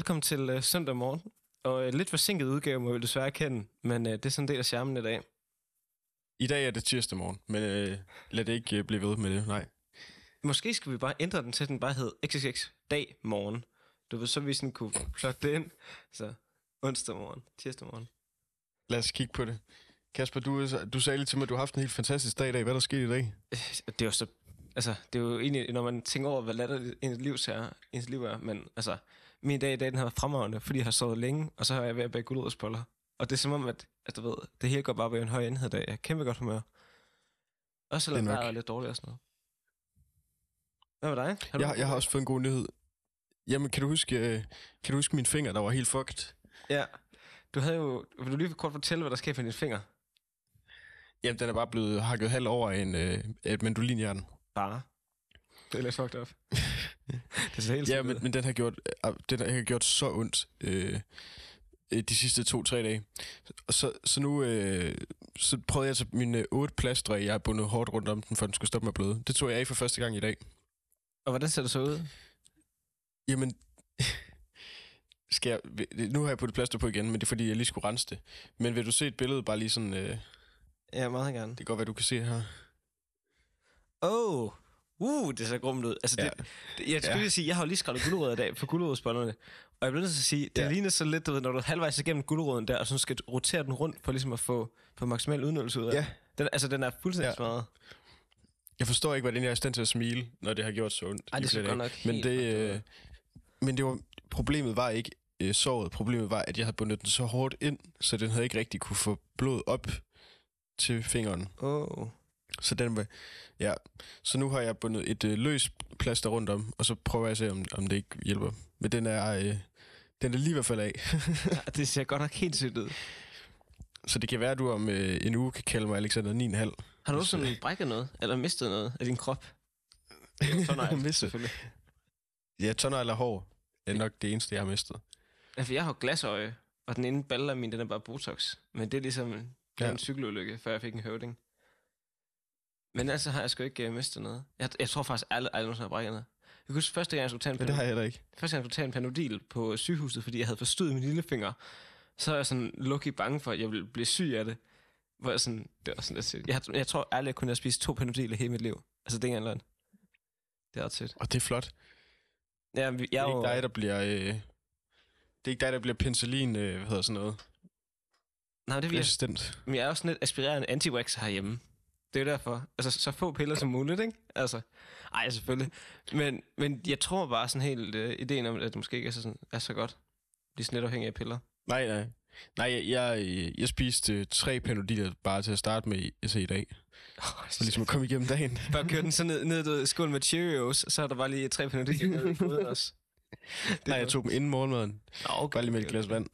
Velkommen til uh, søndag morgen. Og uh, lidt forsinket udgave, må vi desværre kende, men uh, det er sådan en del af charmen i dag. I dag er det tirsdag morgen, men øh, lad det ikke øh, blive ved med det, nej. Måske skal vi bare ændre den til, at den bare hed XXX dag morgen. Du ved, så vi sådan kunne plotte det ind. Så onsdag morgen, tirsdag morgen. Lad os kigge på det. Kasper, du, du sagde lige til mig, at du har haft en helt fantastisk dag i dag. Hvad er der sket i dag? Øh, Det er jo så... Altså, det er jo egentlig, når man tænker over, hvad latter ens liv, er, ens liv er, men altså, min dag i dag, den har været fremragende, fordi jeg har sovet længe, og så har jeg ved at bage gulerodsboller. Og det er som om, at, at du ved, det hele går bare på en høj enhed dag. Jeg er kæmpe godt humør. Også selvom er vejret er lidt dårligt og sådan noget. Hvad med dig? Har Jeg, jeg har også fået en god nyhed. Jamen, kan du huske, øh, kan du huske min finger, der var helt fucked? Ja. Du havde jo... Vil du lige kort fortælle, hvad der sker for din finger? Jamen, den er bare blevet hakket halv over af en, øh, et mandolinjern. Bare. Det er lidt fucked up. det ser helt Ja, men, men den har gjort, øh, den har gjort så ondt øh, øh, de sidste to-tre dage. Og så, så nu øh, så prøvede jeg at tage mine otte plastre, jeg har bundet hårdt rundt om den, for den skulle stoppe med at bløde. Det tog jeg af for første gang i dag. Og hvordan ser det så ud? Jamen, skal jeg, nu har jeg puttet plaster på igen, men det er fordi, jeg lige skulle rense det. Men vil du se et billede, bare lige sådan, øh, det Ja, meget gerne. kan godt være, du kan se her. Oh, uh, det ser grumt ud. Altså, det, Ja. det, jeg skulle Ja. lige sige, jeg har jo lige skrevet gulerødder i dag på gulerodsbollerne. Og jeg bliver nødt til at sige, det Ja. ligner så lidt, du ved, når du er halvvejs igennem gulerøden der, og så skal du rotere den rundt for ligesom at få, få maksimal udnyttelse ud af Ja. den. Altså, den er fuldstændig ja. Smadret. Jeg forstår ikke, hvordan jeg er i stand til at smile, når det har gjort så ondt. Ej, det flere godt nok Men det, øh, men det var, problemet var ikke øh, såret. Problemet var, at jeg havde bundet den så hårdt ind, så den havde ikke rigtig kunne få blod op til fingeren. Oh. Så den var, ja. Så nu har jeg bundet et øh, løs plaster rundt om, og så prøver jeg at se, om, om det ikke hjælper. Men den er, øh, den er lige i hvert fald af. Ja, det ser godt nok helt sygt ud. så det kan være, at du om øh, en uge kan kalde mig Alexander 9,5. Har du Hvis, sådan brækket noget, eller mistet noget af din krop? Så nej, Mistet? selvfølgelig. Ja, tånder eller hår er nok det eneste, jeg har mistet. Ja, for jeg har glasøje, og den ene balle af min, den er bare Botox. Men det er ligesom Ja. en cykelulykke, før jeg fik en høvding. Men altså har jeg sgu ikke uh, mistet noget. Jeg, jeg tror faktisk aldrig, aldrig nogensinde har brækket noget. Jeg kan huske første gang, jeg skulle tage en, Men det har Panodil, jeg heller ikke. første gang, jeg skulle tage en panodil på sygehuset, fordi jeg havde forstået min lillefinger. Så er jeg sådan lucky bange for, at jeg ville blive syg af det. Hvor jeg sådan, det var sådan lidt sygt. Jeg, jeg tror aldrig, jeg kunne have spist to panodiler hele mit liv. Altså, det er ikke løgn. Det er ret sødt. Og det er flot. Ja, vi- Det jeg er er jo, ikke dig, der bliver... Øh, det er ikke dig, der bliver penicillin, øh, hvad hedder sådan noget, nej, det vil jeg resistent. Men jeg er også sådan lidt aspirerende anti herhjemme. Det er jo derfor. Altså, så få piller som muligt, ikke? Altså, ej, selvfølgelig. Men, men jeg tror bare sådan helt uh, ideen om, at det måske ikke er så, sådan, er så godt. Blive sådan lidt afhængig af piller. Nej, nej. Nej, jeg, jeg, jeg spiste øh, tre panodiler bare til at starte med i, altså i dag. Oh, For ligesom at komme igennem dagen. Bare køre den så ned, ned du ved, skål med Cheerios, så er der bare lige tre panodiler ned i foden også. Det Nej, jeg tog dem inden morgenmaden. Nå, okay, Bare lige med et glas vand.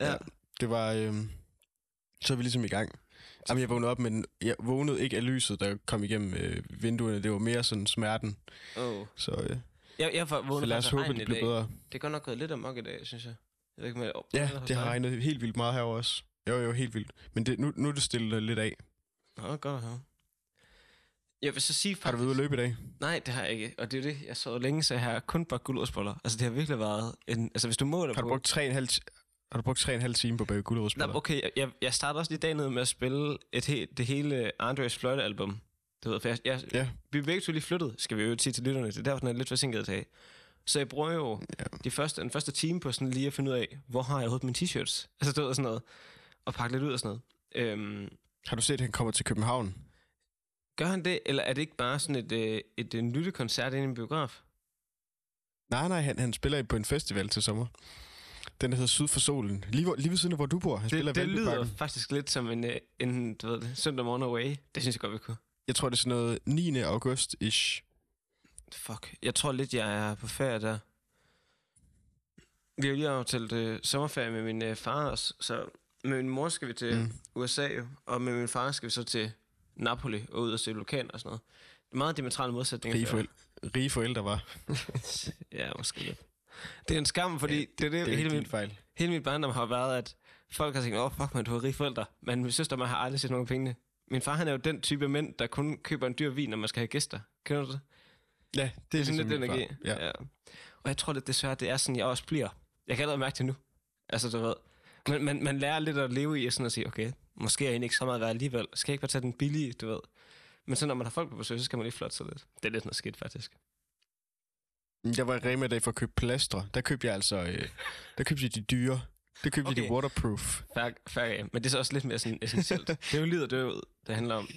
Ja. Det var... Øh, så er vi ligesom i gang. Jamen, jeg vågnede op, men jeg vågnede ikke af lyset, der kom igennem øh, vinduerne. Det var mere sådan smerten. Oh. Så, øh, Jeg, jeg får så lad os håbe, det bliver bedre. Det er godt nok gået lidt amok i dag, synes jeg. Jeg ved ikke, med, Ja, det har regnet helt vildt meget herovre også. Jo, jo, helt vildt. Men det, nu, nu er det stille lidt af. Nå, godt høre. Jeg vil så sige faktisk... Har du været ude at løbe i dag? Nej, det har jeg ikke. Og det er det, jeg så længe, så jeg har kun bare gulerodsboller. Altså, det har virkelig været en... Altså, hvis du måler Har du på... brugt tre en halv, har du brugt tre en halv time på at bage Nå, gulerodsboller? okay, jeg, jeg starter også lige dagen ned med at spille et he, det hele Andres Fløjte-album. Du ved, jeg, jeg, Ja. vi er begge to lige flyttet, skal vi jo sige til lytterne. Det er derfor, den er lidt forsinket i dag. Så jeg bruger jo Ja. de første, den første time på sådan lige at finde ud af, hvor har jeg overhovedet mine t-shirts? Altså, ved, sådan noget. Og pakke lidt ud og sådan noget. Øhm, Har du set, at han kommer til København? gør han det, eller er det ikke bare sådan et, øh, et, en lyttekoncert inde i en biograf? Nej, nej, han, han spiller på en festival til sommer. Den der hedder Syd for Solen. Lige, hvor, lige ved siden af, hvor du bor. Han spiller Det, i det lyder faktisk lidt som en, øh, en du ved det, søndag morgen away. Det synes jeg godt, vi kunne. Jeg tror, det er sådan noget 9. august-ish. Fuck. Jeg tror lidt, jeg er på ferie der. Vi har jo lige aftalt øh, sommerferie med min øh, far også, så med min mor skal vi til mm. USA og med min far skal vi så til Napoli og ud og se vulkan og sådan noget. Det er meget diametrale modsætninger. Rige, forældre, rige forældre var. ja, måske lidt. Det er en skam, fordi Ja, det, det, det, Det er hele, min, fejl. hele mit barndom har været, at folk har tænkt, åh, oh, fuck man, du har rige forældre. Men min søster mig har aldrig set nogen penge. Min far, han er jo den type mænd, der kun køber en dyr vin, når man skal have gæster. Kender du det? Ja, det er, sådan ligesom lidt energi. far. Ja. ja. Og jeg tror lidt desværre, det er sådan, jeg også bliver. Jeg kan allerede mærke det nu. Altså, du ved. Man, man, man lærer lidt at leve i, sådan at sige, okay, måske er jeg egentlig ikke så meget værd alligevel. Skal jeg ikke bare tage den billige, du ved. Men så når man har folk på besøg, så skal man lige flotte sig lidt. Det er lidt noget skidt, faktisk. Jeg var i Rema i dag for at købe plastre. Der købte jeg altså... Øh, der købte jeg de dyre. Det købte okay. jeg de waterproof. Færg af. Men det er så også lidt mere sådan essentielt. det er jo livet død, det handler om.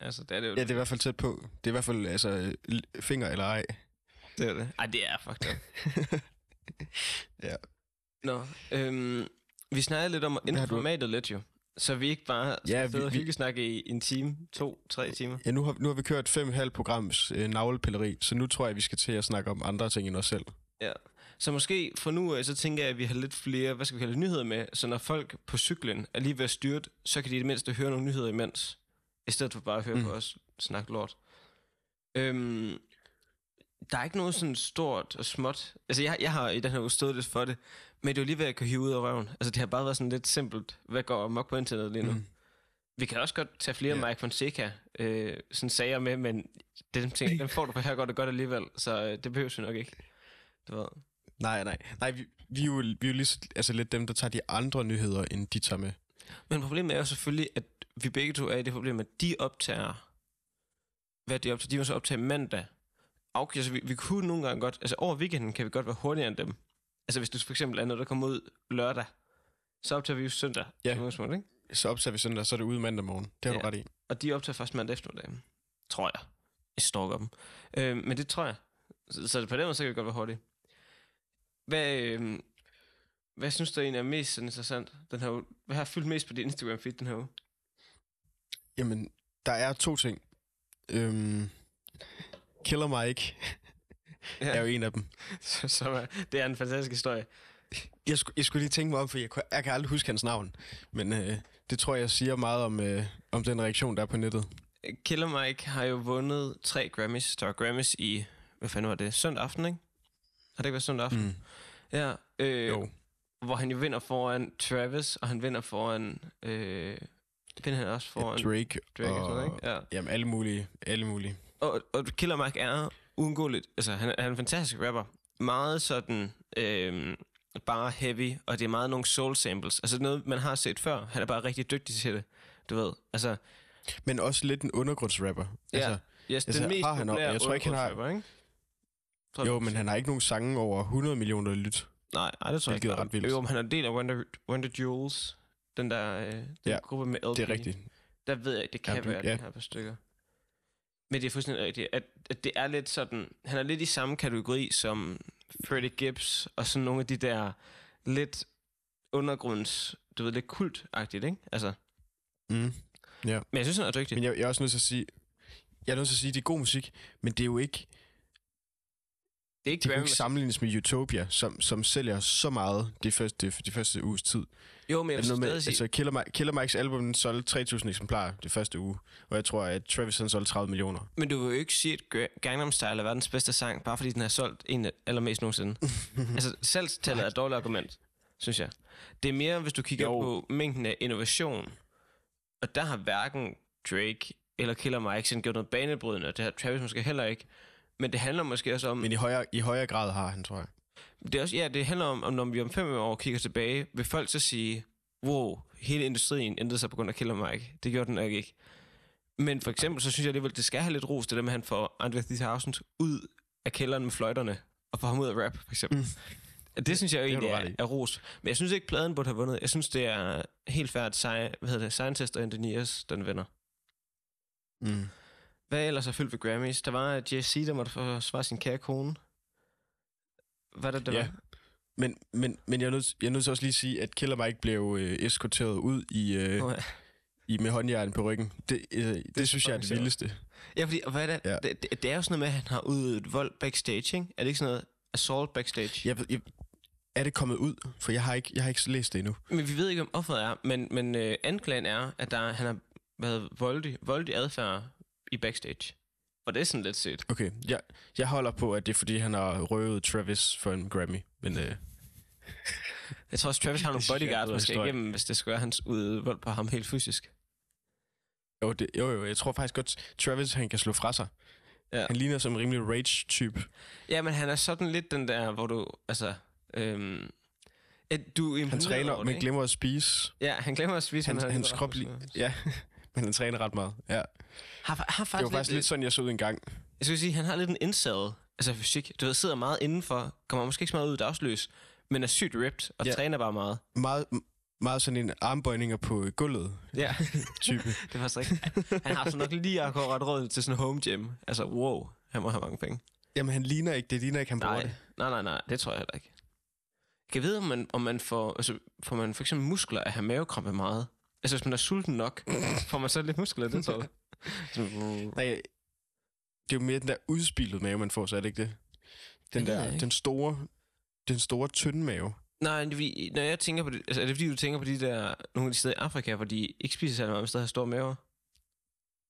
Altså, det er det jo. Ja, det er i hvert fald tæt på. Det er i hvert fald altså, finger eller ej. det, er det. Ej, det er fucked up. Ja. Nå, øhm, vi snakkede lidt om at ændre formatet lidt jo. Så vi ikke bare skal Ja, vi- sidde og hyggesnakke i en time, to, tre timer. Ja, nu har, nu har vi kørt 5,5 programs øh, navlepilleri, så nu tror jeg, vi skal til at snakke om andre ting end os selv. Ja. Så måske fra nu af, så tænker jeg, at vi har lidt flere, hvad skal vi kalde det, nyheder med. Så når folk på cyklen er lige ved at styrte, så kan de i det mindste høre nogle nyheder imens. I stedet for bare at høre mm. på os snakke lort. Øhm, der er ikke noget sådan stort og småt. Altså, jeg, jeg har i den her uge stået lidt for det, men det er jo lige ved at kunne hive ud af røven. Altså, det har bare været sådan lidt simpelt. Hvad går amok på internettet lige nu? Mm. Vi kan også godt tage flere Ja. Mike Fonseca øh, sådan sager med, men dem, ting, dem får du på her godt og godt alligevel, så øh, det behøver vi nok ikke. Du ved. Nej, nej. Nej, vi, vi, er jo, vi er jo lige, så- altså lidt dem, der tager de andre nyheder, end de tager med. Men problemet er jo selvfølgelig, at vi begge to er i det problem, at de optager... Hvad de optager? De vil så optage mandag. Okay, så vi, vi kunne nogle gange godt... Altså over weekenden kan vi godt være hurtigere end dem. Altså hvis du for eksempel er noget, der kommer ud lørdag, så optager vi jo søndag. Ja. som udgangspunkt, Ikke? Så optager vi søndag, så er det ude mandag morgen. Det har Ja. du ret i. Og de optager først mandag eftermiddag. Tror jeg. Jeg stalker dem. Øh, men det tror jeg. Så, så på den måde, så kan vi godt være hurtige. Hvad, øh, hvad synes du egentlig er mest sådan interessant den her? Hvad har fyldt mest på din Instagram feed den her uge? Jamen, der er to ting. Øhm, Killer Mike Ja. er jo en af dem. Så- er, det er en fantastisk historie. Jeg, jeg skulle lige tænke mig om, for jeg, jeg kan aldrig huske hans navn. Men øh, det tror jeg siger meget om, øh, om den reaktion, der er på nettet. Killer Mike har jo vundet tre Grammys. Der var Grammys i, hvad fanden var det? Søndag aften, ikke? Har det ikke været søndag aften? Mm. Ja. Øh, Jo. Hvor han jo vinder foran Travis, og han vinder foran... Øh, vinder han også foran Drake, Drake og og, sådan noget, ikke? Ja. Jamen, alle mulige. Alle mulige. Og, og Killer Mike er uundgåeligt. Altså, han, er- han er en fantastisk rapper. Meget sådan... Øh, bare heavy, og det er meget nogle soul samples. Altså noget, man har set før. Han er bare rigtig dygtig til det. Du ved, altså... Men også lidt en undergrundsrapper. Ja. Altså, Yes, Altså, den mest har han populære jeg tror ikke, han har- ikke? Tror jo, men han har ikke nogen sange over 100 millioner lyt. Nej, nej, det tror jeg ikke. er ret vildt. Jo, men han er en del af Wonder, Wonder Jules. Den der øh, den Ja, gruppe med LP. Det er rigtigt. Der ved jeg, det kan Ja, være, ja. den her par stykker. Men det er fuldstændig rigtigt, at, at det er lidt sådan... Han er lidt i samme kategori som Freddie Gibbs, og sådan nogle af de der lidt undergrunds... Du ved, lidt kultagtigt, ikke? Altså, Mm. men jeg synes, han er dygtig. Men jeg, jeg er også nødt til at sige, jeg er nødt til at sige, at det er god musik, men det er jo ikke, det er ikke det Grammy. ikke sammenlignes med Utopia, som, som sælger så meget de første, de første uges tid. Jo, men jeg Er vil med, stadig sige... altså Killer, Mike, Killer Mikes album solgte 3.000 eksemplarer det første uge, og jeg tror, at Travis han solgte 30 millioner. Men du vil jo ikke sige, at Ga- Gangnam Style er verdens bedste sang, bare fordi den har solgt en af allermest nogensinde. altså, salgstallet er et dårligt argument, synes jeg. Det er mere, hvis du kigger jo. på mængden af innovation. Og der har hverken Drake eller Killer Mike sådan gjort noget banebrydende, og det har Travis måske heller ikke. Men det handler måske også om... Men i højere, i højere grad har han, tror jeg. Det, er også, ja, det handler om, om, når vi om fem år kigger tilbage, vil folk så sige, wow, hele industrien ændrede sig på grund af Killer Mike. Det gjorde den nok ikke. Men for eksempel, så synes jeg alligevel, det skal have lidt ros, det der med, at han får Andre 3000 ud af kælderen med fløjterne, og får ham ud af rap, for eksempel. Mm. Det synes jeg jo Det egentlig er, er ros. Men jeg synes ikke, pladen burde have vundet. Jeg synes, det er helt færdigt, sci- hvad hedder det, Scientist og Engineers, den vinder. Mm. Hvad ellers er fyldt ved Grammys? Der var Jay-Z, der måtte forsvare sin kære kone. Hvad er det, der Ja. var? Men, men, men jeg, er nødt, jeg er nødt til også lige at sige, at Killer Mike blev øh, eskorteret ud i, øh, Nå, ja. i med håndjern på ryggen. Det, øh, det, det synes jeg er det vildeste. Ja, fordi, hvad er det? Ja. Det, det, det er jo sådan noget med, at han har udøvet vold backstage, ikke? Er det ikke sådan noget assault backstage? Jeg, jeg, er det kommet ud? For jeg har ikke, jeg har ikke læst det endnu. Men vi ved ikke, om offeret er, men, men øh, anklagen er, at der, han har været voldig, voldig adfærd i backstage. Og det er sådan lidt set. Okay, jeg, jeg holder på, at det er fordi, han har røvet Travis for en Grammy. Men øh, Jeg tror også, Travis har nogle bodyguards, der skal igennem, hvis det skal være hans udøvede vold på ham helt fysisk. jo, det, jo, jo, jeg tror faktisk godt, Travis han kan slå fra sig. Ja. Han ligner som en rimelig rage-type. Ja, men han er sådan lidt den der, hvor du, altså, øhm, At du Han træner, over det, men glemmer at spise. Ja, han glemmer at spise. Han, hans har- krop lige... Ja, men han træner ret meget. Ja. Har, har Det faktisk, var faktisk lidt sådan, jeg så ud en gang. Jeg skulle sige, han har lidt en indsad, altså fysik. Du ved, sidder meget indenfor, kommer måske ikke så meget ud dagsløs, men er sygt ripped og Ja. træner bare meget. Meget, meget sådan en armbøjninger på gulvet Ja, type. det er faktisk rigtigt. Han har så nok lige akkurat råd til sådan en home gym. Altså, wow, han må have mange penge. Jamen, han ligner ikke, det ligner ikke, han bruger Nej, det. nej, nej, nej, det tror jeg heller ikke. Jeg kan vide, om man, om man får, altså, får man for eksempel muskler af at have mavekrampe meget. Altså, hvis man er sulten nok, får man så lidt muskler, det tror jeg. Sådan, Nej, det er jo mere den der udspilede mave, man får, så er det ikke det? Den Det der, den store, den store tynde mave. Nej, det er fordi, når jeg tænker på det, altså er det fordi, du tænker på de der, nogle af de steder i Afrika, hvor de ikke spiser særlig meget, men stadig har store maver?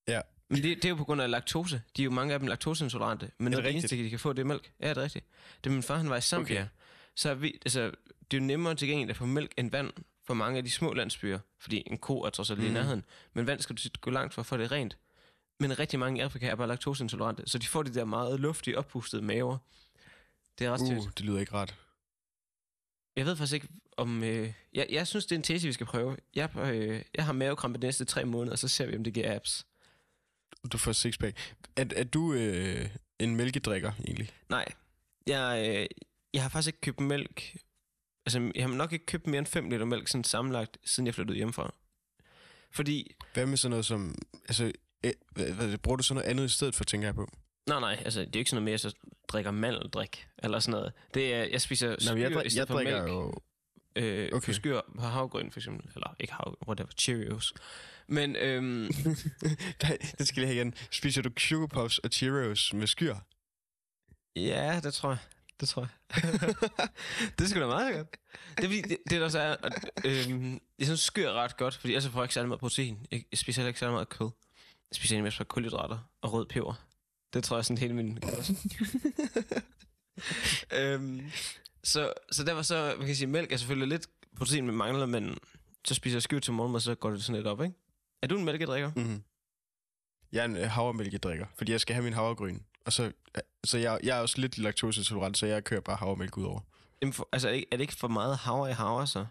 Ja. Men det, det er jo på grund af laktose. De er jo mange af dem laktoseintolerante. Men Er det, det det eneste, de kan få, det er mælk. Ja, det er rigtigt. Det min far, han var i Zambia. Okay. Okay. Så er vi, altså, det er jo nemmere tilgængeligt at få mælk end vand for mange af de små landsbyer. Fordi en ko er trods alt lige i nærheden. Men vand skal du gå langt for at få det rent. Men rigtig mange i Afrika er bare laktoseintolerante. Så de får de der meget luftige, oppustede maver. Det er ret Uh, det lyder ikke ret. Jeg ved faktisk ikke, om... Øh, jeg, jeg synes, det er en tese, vi skal prøve. Jeg, øh, jeg har mavekrampe de næste tre måneder, og så ser vi, om det giver abs. Du får sixpack. Er, er du øh, en mælkedrikker, egentlig? Nej, jeg, øh, jeg har faktisk ikke købt mælk. Altså, jeg har nok ikke købt mere end 5 liter mælk sådan sammenlagt, siden jeg flyttede hjemmefra. Fordi, Hvad med sådan noget som... Altså, øh, hvad, hvad, bruger du sådan noget andet i stedet for, tænker jeg på? nej nej, altså, det er jo ikke sådan noget mere, så drikker mandeldrik, eller sådan noget. Det er, jeg spiser Nå, men jeg, skyr i drik, stedet jeg for mælk. jo... Øh, Okay. skyr på havgrøn, for eksempel. Eller ikke havgrøn, whatever, Cheerios. Men, øhm, det skal jeg have igen. Spiser du Sugar Puffs og Cheerios med skyr? Ja, det tror jeg. Det tror jeg. det er sgu da meget godt. Det er fordi, det, det der så er, at, øhm, jeg synes skyr ret godt, fordi ellers får jeg ikke særlig meget protein. Jeg, jeg spiser heller ikke særlig meget kød. Jeg spiser egentlig mest bare kulhydrater og rød peber. Det tror jeg er sådan hele min øhm, så, så derfor så, man kan sige, mælk er selvfølgelig lidt protein, man mangler, men så spiser jeg skyr til morgenmad, så går det sådan lidt op, ikke? Er du en mælkedrikker? Mm-hmm. Jeg er en øh, havremælkedrikker, fordi jeg skal have min havregryn. Og så, så jeg, jeg er også lidt laktoseintolerant, så jeg kører bare havremælk ud over. Jamen, for, altså, er det, ikke, er det ikke for meget havre i havre, så?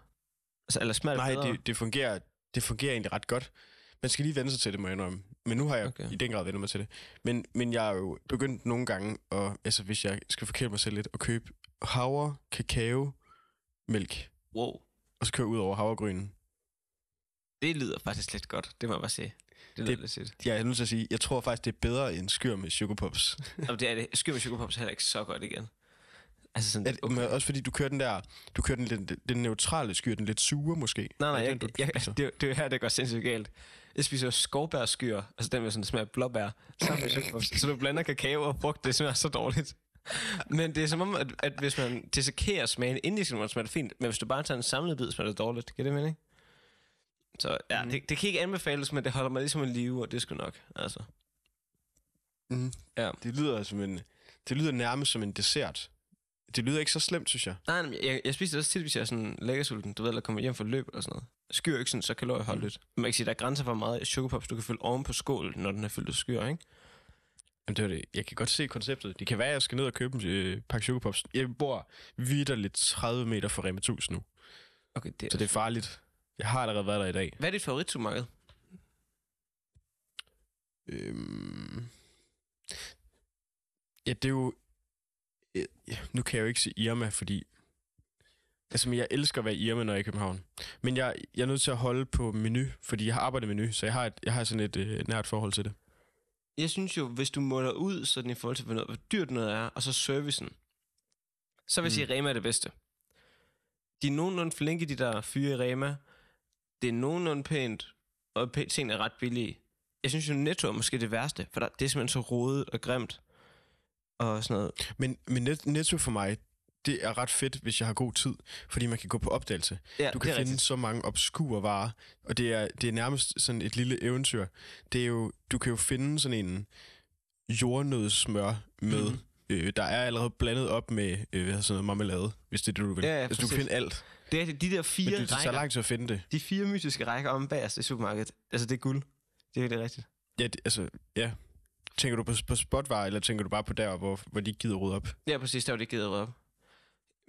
Altså, eller smager det Nej, bedre? det, det, fungerer, det fungerer egentlig ret godt. Man skal lige vende sig til det, må jeg indrømme. Men nu har jeg okay. I den grad vendt mig til det. Men, men jeg er jo begyndt nogle gange, og, altså hvis jeg skal forkæle mig selv lidt, at købe havre, kakao, mælk, Wow. og så køre ud over havregrynen. Det lyder faktisk lidt godt, det må jeg bare sige. Det lyder lidt sødt. Jeg er nødt til at sige, jeg tror faktisk, det er bedre end skyr med Sugar Pops. Og det er det. Skyr med sugarpops er heller ikke så godt igen. Altså sådan, det- Men også fordi du kører den der, du kører den, lidt, den neutrale skyr, den lidt sure måske. Nej, nej, jeg, den, du jeg, det, det er jo her, det går sindssygt galt. Jeg spiser skovbærskyr, altså den med sådan smag af blåbær, sammen med sugarpops. Så du blander kakao og frugt, det smager så dårligt. Men det er som om, at, at hvis man dissekerer smagen, inden i smager det fint, men hvis du bare tager en samlet bid, smager det dårligt. Giver det mening? Så ja, Mhm. det, det kan ikke anbefales, men det holder mig ligesom en live, og det skal nok. Altså. Mm. Ja. Det lyder som en, det lyder nærmest som en dessert. Det lyder ikke så slemt, synes jeg. Nej, nej, jeg, jeg spiser det også tit, hvis jeg er sådan lækkersulten, du ved, eller kommer hjem fra løb og sådan noget. Skyr ikke sådan så kalorieholdigt. Mm. Man kan sige, der er grænser for meget sukkerpops, du kan fylde oven på skål, når den er fyldt af skyr, ikke? Jamen, det var det. Jeg kan godt se konceptet. Det kan være, at jeg skal ned og købe en øh, pakke Sugar Pops. Jeg bor vidderligt 30 meter fra Rema 1000 nu, Okay, det er så det er farligt. Jeg har allerede været der i dag. Hvad er dit favoritsupermarked? Øhm... Ja, det er jo... Ja, Nu kan jeg jo ikke sige Irma, fordi... Altså, men jeg elsker at være Irma, når jeg er i København. Men jeg, jeg er nødt til at holde på menu, fordi jeg har arbejdet menu, så jeg har, et, jeg har sådan et øh, nært forhold til det. Jeg synes jo, hvis du måler ud sådan i forhold til, hvor dyrt noget er, og så servicen, så vil jeg Mm. sige, at Rema er det bedste. De er nogenlunde flinke, de der fyre i Rema. Det er nogenlunde pænt, og tingene er ret billige. Jeg synes jo, Netto er måske det værste, for der, det er simpelthen så rodet og grimt. Og sådan noget. Men, men net, Netto for mig, det er ret fedt, hvis jeg har god tid, fordi man kan gå på opdagelse. Ja, Du kan finde rigtigt. så mange obskure varer, og det er, det er nærmest sådan et lille eventyr. Det er jo, du kan jo finde sådan en jordnødssmør med, mm. øh, der er allerede blandet op med øh, sådan noget marmelade, hvis det er det, du vil. Ja, ja, altså, du kan finde alt, Det er det, de der men fire det, det tager rækker. lang tid at finde det. De fire mytiske rækker om bagerst i supermarkedet. Altså, det er guld. Det er virkelig rigtigt. Ja, det, altså, ja. Tænker du på, på spotvarer, eller tænker du bare på der, hvor, hvor de gider rydde op? Ja, præcis. Der var det givet op.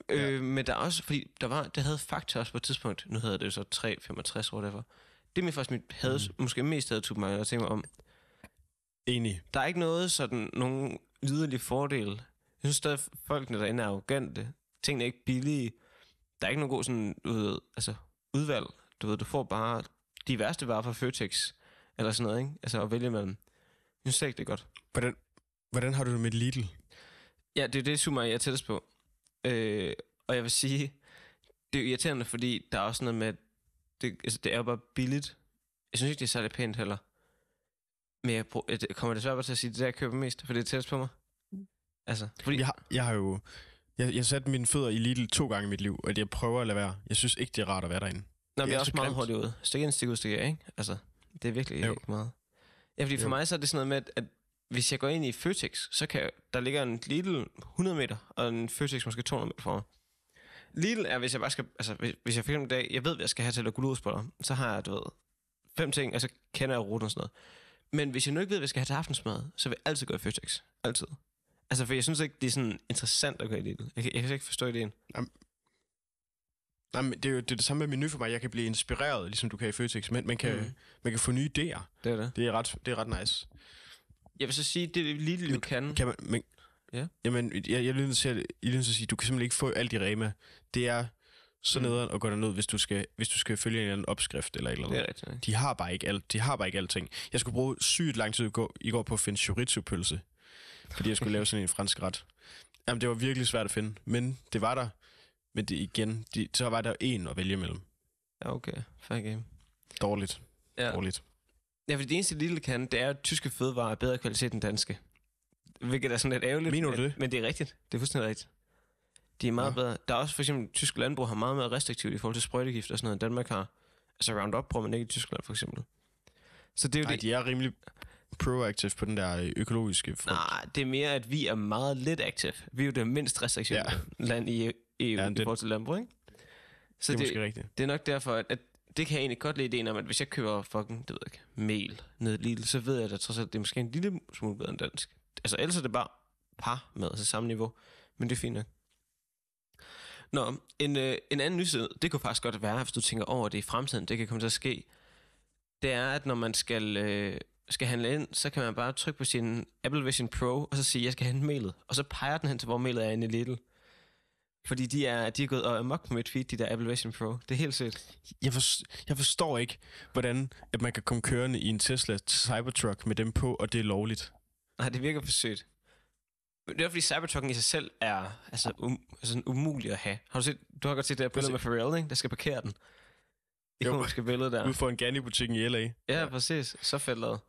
Øh, men der er også, fordi der var, det havde Fakta også på et tidspunkt, nu hedder det jo så 365, whatever. Det er faktisk mit havde, mm. måske mest havde mig at tænke mig om. Enig. Der er ikke noget sådan, nogen yderlig fordel. Jeg synes stadig, folkene derinde er arrogante. Tingene er ikke billige. Der er ikke nogen god sådan, du ved, altså, udvalg. Du ved, du får bare de værste varer fra Føtex, eller sådan noget, ikke? Altså at vælge mellem. Jeg synes ikke, det er godt. Hvordan, hvordan har du det med Lidl? Ja, det er det, Sumar, jeg er tættest på. Øh, og jeg vil sige, det er irriterende, fordi der er også noget med, at det, altså, det er jo bare billigt. Jeg synes ikke, det er særlig pænt heller. Men jeg, brug, jeg kommer desværre bare til at sige, det er det, jeg køber mest, for det er tættest på mig. Altså, fordi... Jeg, har- jeg har jo... Jeg, jeg satte mine fødder i Lidl to gange i mit liv, og jeg prøver at lade være. Jeg synes ikke, det er rart at være derinde. Nå, men det jeg er også så meget hurtigt ud. Stik ind, stik ud, stik af, ikke? Altså, det er virkelig Jo. ikke meget. Ja, fordi for Jo. mig så er det sådan noget med, at, at hvis jeg går ind i Føtex, så kan jeg, der ligger en Lidl 100 meter, og en Føtex måske 200 meter fra mig. Lidl er, hvis jeg bare skal, altså hvis, hvis jeg for eksempel dag, jeg ved, hvad jeg skal have til at gulerodsboller, så har jeg, du ved, fem ting, og så kender jeg ruten og sådan noget. Men hvis jeg nu ikke ved, hvad jeg skal have til aftensmad, så vil jeg altid gå i Føtex. Altid. Altså, for jeg synes ikke, det er sådan interessant at i Lidl. Jeg kan, jeg kan ikke forstå ideen. Nej, men det er jo det, er det samme med menu for mig. Jeg kan blive inspireret, ligesom du kan i Føtex, men man kan, Mm. man kan få nye idéer. Det er det. Det er ret, det er ret nice. Jeg vil så sige, det Lidl jo Men kan. Kan man, men, Ja. Jamen, jeg, jeg er nødt til at, jeg er at sige, du kan simpelthen ikke få alt i Rema. Det er så Mm. nederen at gå derned, hvis du skal, hvis du skal følge en eller anden opskrift eller et eller Det andet. er rigtigt. De har bare ikke alt. De har bare ikke alting. Jeg skulle bruge sygt lang tid i går, i går på at finde chorizo-pølse, fordi jeg skulle lave sådan en fransk ret. Jamen, det var virkelig svært at finde, men det var der. Men det igen, de, så var der en at vælge mellem. Ja, okay. Fair game. Dårligt. Ja. Dårligt. Ja, fordi det eneste Lidl kan, det er, at tyske fødevarer er bedre kvalitet end danske. Hvilket er sådan lidt ærgerligt. Mener du men, det? Men det er rigtigt. Det er fuldstændig rigtigt. De er meget Nå. bedre. Der er også for eksempel, tysk landbrug har meget mere restriktivt i forhold til sprøjtegift og sådan noget, end Danmark har. Altså Roundup bruger man ikke i Tyskland, for eksempel. Så det er jo Nej, det. de er rimelig proactive på den der øh, økologiske front. Nej, det er mere, at vi er meget lidt aktive. Vi er jo det mindst restriktive ja. Land i EU ja, i det- forhold til landbrug, ikke? Så det er det, rigtigt. det er nok derfor, at, at det kan jeg egentlig godt lide ideen om, at hvis jeg køber fucking, det ved jeg ikke, mel ned i Lidl, så ved jeg at trods alt, det er måske en lille smule bedre end dansk. Altså ellers er det bare par med, altså samme niveau. Men det er fint nok. Nå, en, øh, en anden nyhed, det kunne faktisk godt være, hvis du tænker over det i fremtiden, det kan komme til at ske, det er, at når man skal, øh, skal handle ind, så kan man bare trykke på sin Apple Vision Pro, og så sige, jeg skal hente melet. Og så peger den hen til, hvor melet er inde i Lidl. Fordi de er, de er gået amok på mit feed, de der Apple Vision Pro. Det er helt sødt. Jeg, for, jeg forstår ikke, hvordan at man kan komme kørende i en Tesla Cybertruck med dem på, og det er lovligt. Nej, det virker for sødt. Men Det er fordi Cybertrucken i sig selv er altså, um, altså sådan umulig at have. Har du set, du har godt set det her billede med Pharrell, ikke? Der skal parkere den. Det Jo. billede der. Ude for en Gani-butikken i L.A. Ja, præcis. Så fedt lavet.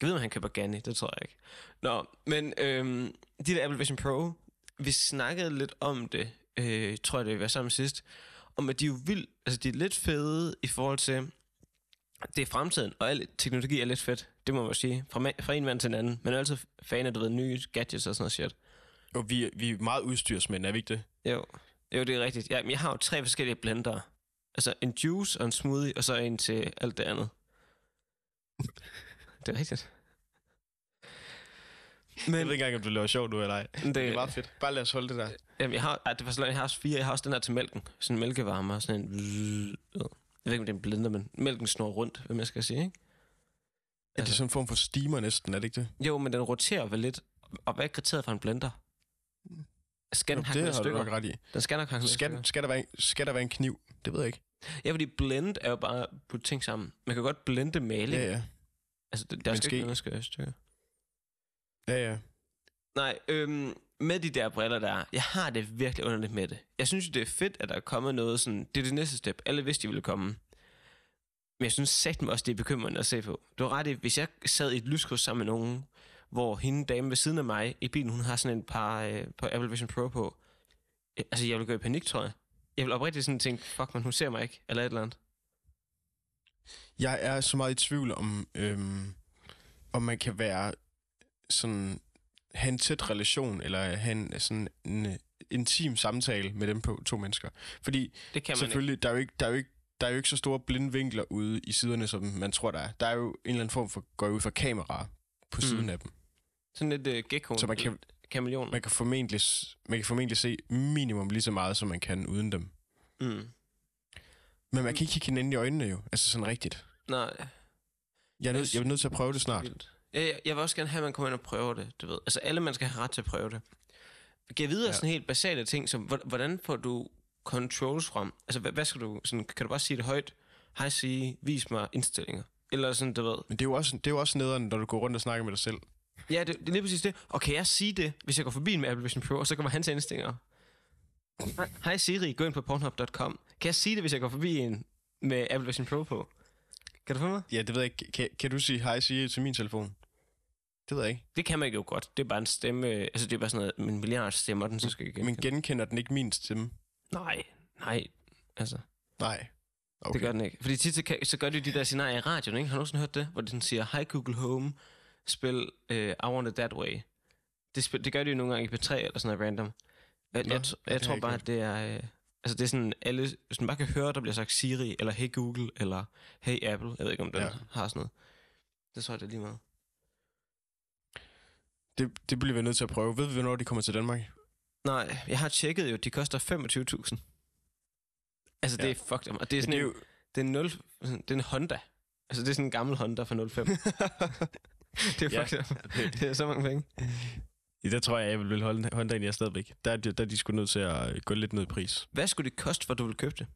Jeg ved, om han køber Ganni. Det tror jeg ikke. Nå, men øhm, de der Apple Vision Pro, vi snakkede lidt om det, øh, tror jeg, det var sammen sidst, om at de er jo vildt, altså de er lidt fede i forhold til, det er fremtiden, og al teknologi er lidt fedt, det må man sige, fra, fra en mand til en anden. Men er altid fan af, du ved, nye gadgets og sådan noget shit. Og vi, vi er meget udstyrsmænd, er vi ikke det? Jo, jo det er rigtigt. Ja, men jeg har jo tre forskellige blender. Altså en juice og en smoothie, og så en til alt det andet. det er rigtigt. Men, jeg ved ikke engang, om det laver sjovt nu eller ej. det, Det er meget fedt. Bare lad os holde det der. jamen, jeg har, det var så langt, jeg har også fire. Jeg har også den her til mælken. Sådan en mælkevarmer, sådan en... Jeg ved ikke, om det er en blender, men mælken snor rundt, hvad man skal sige, ikke? Er det sådan en form for steamer næsten, er det ikke det? Jo, men den roterer vel lidt. Og hvad er kriteriet for en blender? Skal den hakke det har du nok ret i. Den skal nok hakke. Skal, skal, der være en, skal der være en kniv? Det ved jeg ikke. Ja, fordi blend er jo bare at putte ting sammen. Man kan godt blende maling. Ja, ja. Altså, der, skal ikke noget, der skal i stykker. Ja, ja. Nej, øhm, med de der briller der, jeg har det virkelig underligt med det. Jeg synes jo, det er fedt, at der er kommet noget sådan, det er det næste step. Alle vidste, de ville komme. Men jeg synes satme også, det er bekymrende at se på. Du har ret i, hvis jeg sad i et lyskryds sammen med nogen, hvor hende dame ved siden af mig i bilen, hun har sådan en par øh, på Apple Vision Pro på. Altså, jeg vil gå i panik, tror jeg. Jeg vil oprigtigt sådan tænke, fuck man, hun ser mig ikke, eller et eller andet. Jeg er så meget i tvivl om, øhm, om man kan være sådan, have en tæt relation, eller have en, sådan en øh, intim samtale med dem på to mennesker. Fordi Det kan man ikke. selvfølgelig, der er, jo ikke, der, er jo ikke, der er jo ikke så store blinde vinkler ude i siderne, som man tror, der er. Der er jo en eller anden form for, går ud for kamera på Mm. siden af dem. Sådan lidt uh, gecko. Så man kan, kameleon. Man kan, formentlig, man kan formentlig se minimum lige så meget, som man kan uden dem. Mm. Men man kan ikke kigge hinanden i øjnene jo. Altså sådan rigtigt. Nej. Jeg er, nødt, jeg er nødt til at prøve det snart. Vildt. Ja, jeg, jeg vil også gerne have, at man kommer ind og prøver det, du ved. Altså, alle man skal have ret til at prøve det. Giv videre ja. Sådan helt basale ting, som, hvor- hvordan får du controls frem? Altså, hvad, hvad skal du, sådan, kan du bare sige det højt? Hej, sige, vis mig indstillinger. Eller sådan, du ved. Men det er jo også, det er jo også nederen, når du går rundt og snakker med dig selv. Ja, det, det er lige præcis det. Og kan jeg sige det, hvis jeg går forbi en med Apple Vision Pro, og så kommer hans indstillinger? Hej Siri, gå ind på pornhub.com. Kan jeg sige det, hvis jeg går forbi en med Apple Vision Pro på? Kan du få mig? Ja, det ved jeg ikke. Kan, kan du sige hej Siri til min telefon? Det ved jeg ikke. Det kan man jo godt. Det er bare en stemme, altså det er bare sådan noget, en milliard stemmer, den så skal Men genkende. genkender den ikke min stemme? Nej, nej, altså, Nej. okay. Det gør den ikke. Fordi tit så, kan, så gør de de der scenarier i radioen, ikke? Har du nogensinde hørt det? Hvor de sådan siger, hej Google Home, spil uh, I Want It That Way. Det, spil, det gør de jo nogle gange i P3 eller sådan noget random. Jeg, Nå, jeg, jeg har tror jeg bare, at det er... Øh, altså det er sådan, alle, hvis man bare kan høre, der bliver sagt Siri, eller Hey Google, eller Hey Apple. Jeg ved ikke, om den Ja. har sådan noget. Det tror jeg, det er lige meget. Det, det bliver vi nødt til at prøve. Ved vi, hvornår de kommer til Danmark? Nej, jeg har tjekket jo, de koster 25.000. Altså, det Ja. er fucked. Og det er Men sådan det er en, jo, det er, 0, sådan- det er en Honda. Altså, det er sådan en gammel Honda fra 05. det er fucked. Ja, det er så mange penge. Der tror jeg, jeg vil holde Hondaen jeg stadigvæk. Der, er de- der er de sgu nødt til at øh, gå lidt ned i pris. Hvad skulle det koste, for du ville købe det?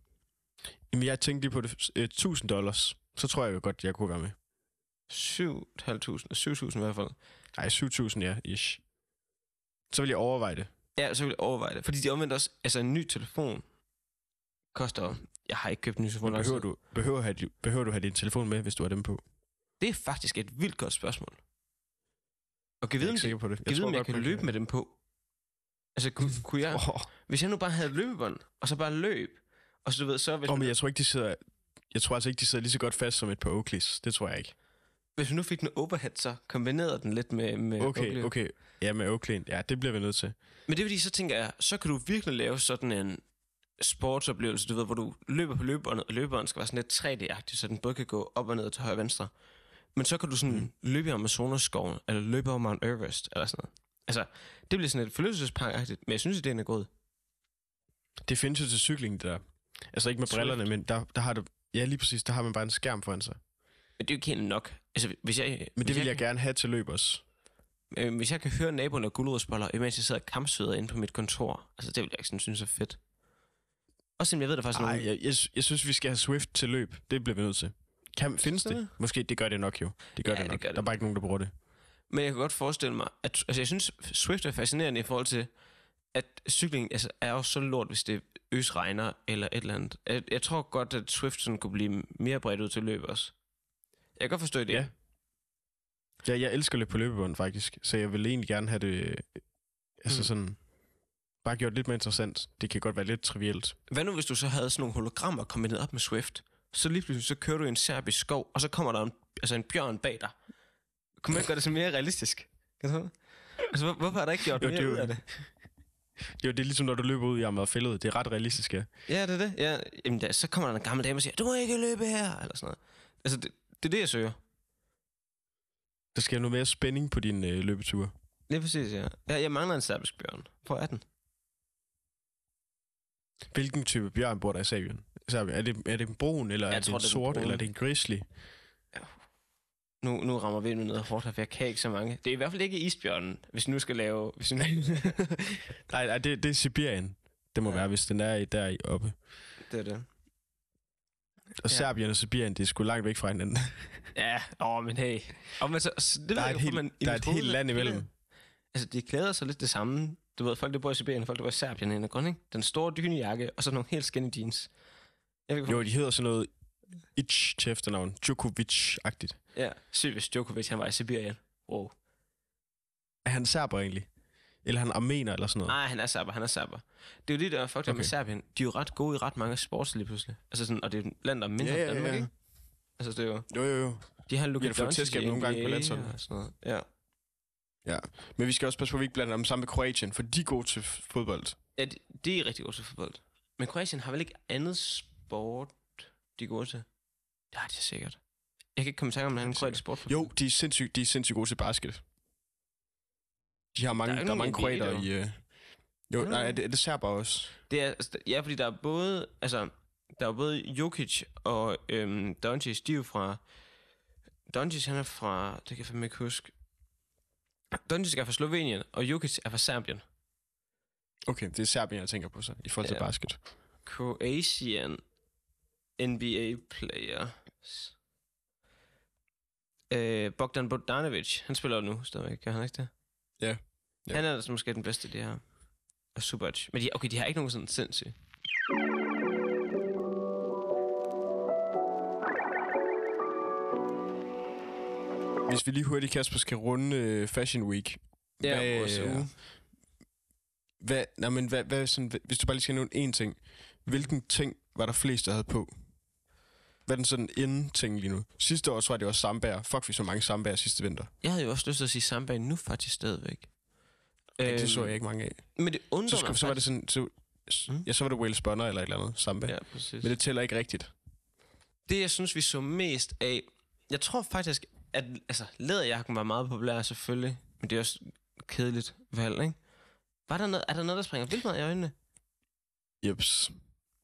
Jamen, jeg tænkte lige på det. Øh, 1000 dollars. Så tror jeg jo godt, jeg kunne være med. 7.500, 7.000 i hvert fald. Nej, 7000, ja, ish. Så vil jeg overveje det. Ja, så vil jeg overveje det. Fordi de omvendt også, altså en ny telefon koster, jeg har ikke købt en ny telefon. Men lang behøver du, behøver, have, behøver du have din telefon med, hvis du har dem på? Det er faktisk et vildt godt spørgsmål. Og kan Jeg er vide, om det- på det. kan vide, om jeg kan løbe med dem på. Altså, kunne, kunne jeg, Åh, hvis jeg nu bare havde løbebånd, og så bare løb, og så du ved, så hvis, oh, men jeg tror ikke, de sidder... Jeg tror altså ikke, de sidder lige så godt fast som et par Oakleys. Det tror jeg ikke. hvis vi nu fik den overhead, så kombinerede den lidt med, med Okay, Oakley. okay. Ja, med Oakley. Ja, det bliver vi nødt til. Men det er fordi, så tænker jeg, så kan du virkelig lave sådan en sportsoplevelse, du ved, hvor du løber på løbebåndet, og løbebåndet skal være sådan lidt 3D-agtigt, så den både kan gå op og ned til højre og venstre. Men så kan du sådan mm. løbe i Amazonas-skoven, eller løbe over Mount Everest, eller sådan noget. Altså, det bliver sådan et forlystelsespark-agtigt, men jeg synes, at det er god. Det findes jo til cykling, det der. Altså ikke med Swift. brillerne, men der, der har du... Ja, lige præcis. Der har man bare en skærm foran sig. Men det er jo ikke helt nok. Altså, hvis jeg, Men det vil jeg kan, gerne have til løb også. øh, hvis jeg kan høre naboen og guldrødsboller, imens jeg sidder og kampsveder inde på mit kontor, altså det vil jeg ikke sådan synes er fedt. Også selvom jeg ved, der faktisk Nej, nogen... jeg, jeg, jeg synes, vi skal have Swift til løb. Det bliver vi nødt til. Kan, findes det? det? Måske, det gør det nok jo. Det gør Ja, det det nok. gør det der er bare ikke nogen, der bruger det. Men jeg kan godt forestille mig, at altså, jeg synes, Swift er fascinerende i forhold til, at cykling altså, er jo så lort, hvis det øs regner eller et eller andet. Jeg, jeg tror godt, at Swift sådan kunne blive mere bredt ud til løb også. Jeg kan godt forstå det. Ja. Ja, jeg elsker løb på løbebånd, faktisk. Så jeg vil egentlig gerne have det... Altså Mm. sådan... Bare gjort lidt mere interessant. Det kan godt være lidt trivielt. Hvad nu, hvis du så havde sådan nogle hologrammer kombineret op med Swift? Så lige pludselig, så kører du i en serbisk skov, og så kommer der en, altså en bjørn bag dig. Kunne man ikke gøre det så mere realistisk? Kan du? Altså, hvor, hvorfor har der ikke gjort Jo, mere det er jo- ud af det? Jo, det er ligesom, når du løber ud i Amagerfællet. Det er ret realistisk, ja. Ja, det er det. Ja, jamen, da, så kommer der en gammel dame og siger, du må ikke løbe her, eller sådan noget. Altså, det, det er det, jeg søger. Der skal noget mere spænding på din øh, løbetur. Lige præcis, ja. Jeg, jeg mangler en serbisk bjørn. Hvor er den? Hvilken type bjørn bor der i Serbien? Serbien? Er det, er det en brun, eller Jeg er det tror, en det er sort, eller er det en grizzly? Nu, nu rammer vi ind noget hårdt her, for jeg kan ikke så mange. Det er i hvert fald ikke isbjørnen, hvis vi nu skal lave... Hvis vi nu... Nej, nej det, det er Sibirien. Det må Ja. være, hvis den er i- der i oppe. det er det. Og Ja. Serbien og Sibirien, det er sgu langt væk fra hinanden. Ja, åh, men hey. Og men så, så, det Der er jo, helt- man, der er et helt land imellem. Altså, de klæder sig lidt det samme. Du ved, folk, der bor i Sibirien, folk, der bor i Serbien, en grund, ikke? Den store dynejakke, og så nogle helt skinny jeans. Jeg ved, Jo, de hedder sådan noget Itch til efternavn. Djokovic-agtigt. Ja, sygt, hvis Djokovic, han var i Sibirien. Wow. Er han serber egentlig? Eller er han armener eller sådan noget? Nej, han er serber, han er serber. Det er jo det, der er fucked okay. med. Serbien. De er jo ret gode i ret mange sports lige pludselig. Altså sådan, og det er land, der er mindre Ja, end ja, Danmark, ja. ikke? Altså, det er jo... Jo, jo, jo. De har Luka Doncic i nogle gange på landsholdet. og sådan noget. Ja. Men vi skal også passe på, at vi ikke blander dem sammen med Kroatien, for de er gode til fodbold. ja, de, de er rigtig gode til fodbold. Men Kroatien har vel ikke andet sport, de er gode til? Det har de sikkert. Jeg kan ikke komme i tanke om, at han er kroatisk sport. Jo, de er sindssygt, de er sindssygt gode til basket. De har mange, Der er der er, mange kroater i... Øh... Jo, Ja. nej, er det, er det serber også? Det er, altså, ja, fordi der er både, altså, der er både Jokic og øhm, Doncic, de er jo fra, Doncic han er fra, det kan jeg fandme ikke huske, Doncic er fra Slovenien, og Jokic er fra Serbien. Okay, det er Serbien, jeg tænker på så, i forhold til Ja. basket. Croatian NBA player. Øh, Bogdan Bogdanovic, han spiller nu stadigvæk, gør han ikke det? Ja. Ja. Han er altså måske den bedste, de her. Og Subac. Men de, okay, de har ikke nogen sådan sindssyge. Hvis vi lige hurtigt, Kasper, skal runde øh, Fashion Week. Ja, vores øh, uge. Hvad, nej, men hvad, hvad, sådan, hvis du bare lige skal nævne én ting. Hvilken ting var der flest, der havde på? Hvad den sådan inden-ting lige nu? Sidste år, så var det også sambager. Fuck, vi så mange sambager sidste vinter. Jeg havde jo også lyst til at sige samba nu faktisk stadigvæk. Ja, det så Øhm, jeg ikke mange af. Men det undrer Så, skulle, så var det sådan... Så, Mm. ja, så var det Wales Bonner eller et eller andet samba. Ja. Ja, præcis. Men det tæller ikke rigtigt. Det, jeg synes, vi så mest af... Jeg tror faktisk, at altså, læderjakken var meget populær selvfølgelig, men det er også kedeligt valg, ikke? Var der noget, er der noget, der springer vildt meget i øjnene? Jeps.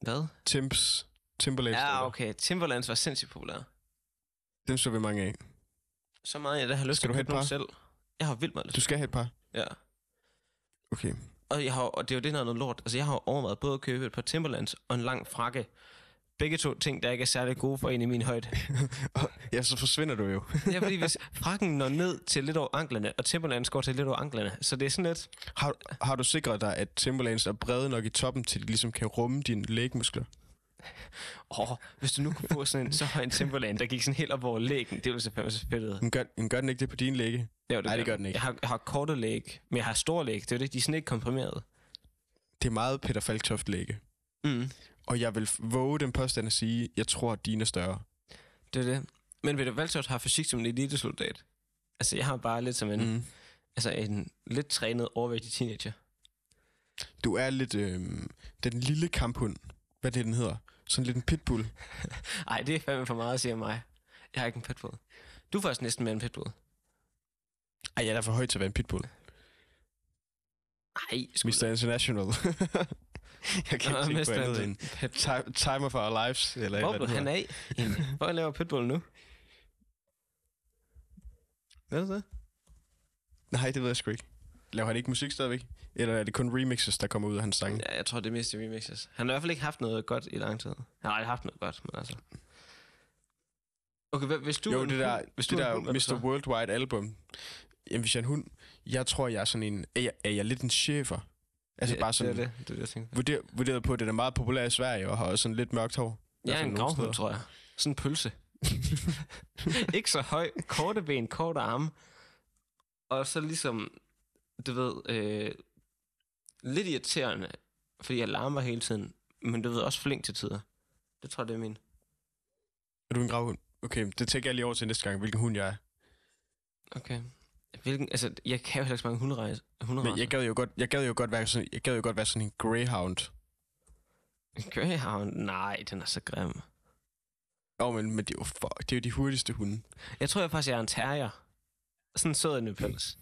Hvad? Timps. Timberlands. Ja, okay. Timberlands var sindssygt populær. Dem så vi mange af. Så meget, jeg da har lyst Skal til du at købe nogle selv. Jeg har vildt meget lyst. Du skal have et par. Ja. Okay. Og, jeg har, og det er jo det, der er noget lort. Altså, jeg har overvejet både at købe et par Timberlands og en lang frakke. Begge to ting, der ikke er særlig gode for en i min højde. ja, så forsvinder du jo. Ja, fordi hvis frakken når ned til lidt over anklerne, og Timberlands går til lidt over anklerne, så det er sådan lidt... Har, har du sikret dig, at Timberlands er brede nok i toppen, til de ligesom kan rumme dine lægmuskler? Åh, hvis du nu kunne få sådan en så høj en Timberland, der gik sådan helt op over lægen, det ville selvfølgelig så fedt. Men gør, men gør den ikke det på dine læge? Ja, Nej, det gør den ikke. Jeg har, jeg har korte læg, men jeg har store læg. Det er det, de er sådan ikke komprimeret. Det er meget Peter Falktoft læge. Mm. Og jeg vil våge den påstand at sige, jeg tror, at dine er større. Det er det. Men Peter Valtoft har fysik som en elitesoldat. Altså, jeg har bare lidt som en, mm. altså en lidt trænet, overvægtig teenager. Du er lidt øh, den lille kamphund. Hvad det, den hedder? Sådan lidt en pitbull. Ej, det er fandme for meget at sige om mig. Jeg har ikke en pitbull. Du er faktisk næsten mere en pitbull. Ej, jeg er da for høj til at være en pitbull. Ej, sgu Mr. International. jeg kan Nå, ikke tænke på andet end Pit- Ti- Timer for Our Lives. Eller Hvor blev han af? Hvor laver pitbull nu? Hvad er det? Nej, det ved jeg sgu ikke. Laver han ikke musik stadigvæk? Eller er det kun remixes, der kommer ud af hans sange? Ja, jeg tror, det er mest remixes. Han har i hvert fald ikke haft noget godt i lang tid. Han har aldrig haft noget godt, men altså... Okay, hvis du jo, det der, hvis det du er der hund, Mr. Worldwide album. Jamen, hvis jeg er en hund, jeg tror, jeg er sådan en... Er jeg, er jeg lidt en chefer? Altså Ja, bare sådan... Det er det, det, er det jeg tænker. Vurder, vurderet på, at den er meget populær i Sverige, og har også sådan lidt mørkt hår. Jeg er fald en gravhund, tror jeg. Sådan en pølse. ikke så høj. Korte ben, korte arme. Og så ligesom, du ved, øh, lidt irriterende, fordi jeg larmer hele tiden. Men du ved, også flink til tider. Det tror jeg, det er min. Er du en gravhund? Okay, det tænker jeg lige over til næste gang, hvilken hund jeg er. Okay. Hvilken, altså, jeg kan jo heller ikke så mange hunderejse. Men jeg gad jo godt, jeg gad jo godt være sådan, jeg gad jo godt være sådan en greyhound. Greyhound? Nej, den er så grim. Åh, oh, men, men det er jo fuck, det er jo de hurtigste hunde. Jeg tror jeg faktisk, jeg er en terrier. Sådan en sød en pels.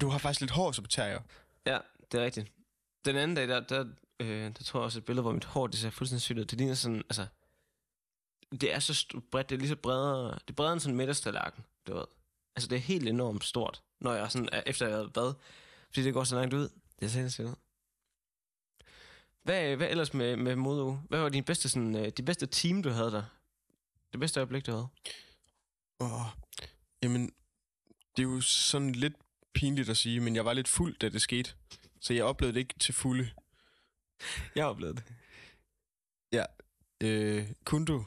Du har faktisk lidt hår som terrier. Ja, det er rigtigt. Den anden dag, der, der, øh, der tror jeg også et billede, hvor mit hår, det ser fuldstændig sygt ud. Det ligner sådan, altså... Det er så bredt, det er lige så bredere... Det er bredere end sådan en middagstallerken, du ved. Altså, det er helt enormt stort, når jeg sådan, er- efter jeg har været bad. Fordi det går så langt ud. Det er sindssygt ud. Hvad, hvad ellers med, med modeuge? Hvad var din bedste, sådan, øh, de bedste team, du havde der? Det bedste øjeblik, du havde? Åh, jamen, det er jo sådan lidt pinligt at sige, men jeg var lidt fuld, da det skete. Så jeg oplevede det ikke til fulde. Jeg har oplevet det. Øh, kunne du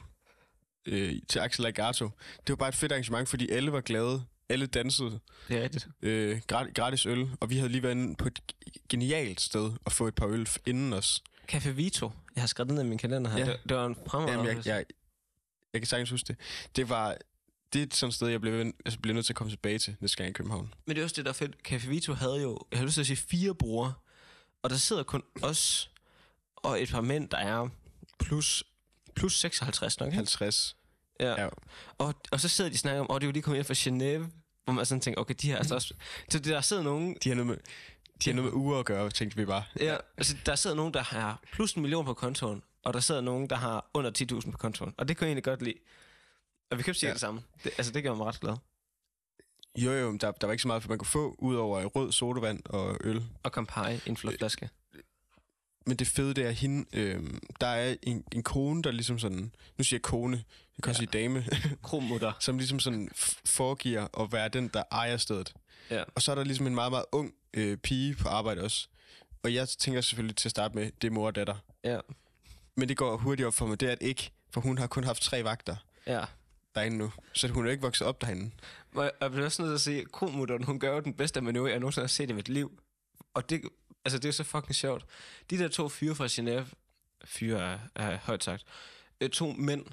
øh, til Axel Agato. Det var bare et fedt arrangement, fordi alle var glade. Alle dansede. Det er rigtigt. Øh, gratis, gratis øl. Og vi havde lige været inde på et genialt sted at få et par øl inden os. Café Vito. Jeg har skrevet det ned i min kalender her. Ja. Ja. Det, det var en fremragende Jamen, jeg, jeg, jeg kan sagtens huske det. Det var... Det er sådan et sted, jeg bliver, altså, bliver nødt til at komme tilbage til, næste gang i København. Men det er også det, der er fedt. Café Vito havde jo, jeg har lyst til at sige, fire brugere. Og der sidder kun os og et par mænd, der er plus, plus 56 nok. ikke? 50. Ja. Ja. Og, og så sidder de og snakker om, åh, det er jo lige kommet ind fra Genève. Hvor man sådan tænker, okay, de her er altså også... Så der sidder nogen... De har noget med, de har noget med uger at gøre, tænkte vi bare. Ja, altså, der sidder nogen, der har plus en million på kontoen, og der sidder nogen, der har under 10.000 på kontoen. Og det kan jeg egentlig godt lide. Og vi jo sige ja. Det samme. Det, altså, det gør mig ret glad. Jo, jo, der, der var ikke så meget, for man kunne få, ud over rød sodavand og øl. Og Campari en flot flaske. Men det fede, det er hende, øh, der er en, en kone, der ligesom sådan, nu siger jeg kone, jeg kan også Ja. sige dame, Kromutter. som ligesom sådan foregiver at være den, der ejer stedet. Ja. Og så er der ligesom en meget, meget ung øh, pige på arbejde også. Og jeg tænker selvfølgelig til at starte med, det er mor og datter. Ja. Men det går hurtigt op for mig, det er det ikke, for hun har kun haft tre vagter Ja. Derinde nu. Så hun er ikke vokset op derinde. Og jeg- jeg bliver også nødt til at sige, kromutteren, hun gør jo den bedste manøvre, jeg nogensinde har set i mit liv. Og det, altså, det er så fucking sjovt. De der to fyre fra Genève, fyre er, er højt sagt, øh, to mænd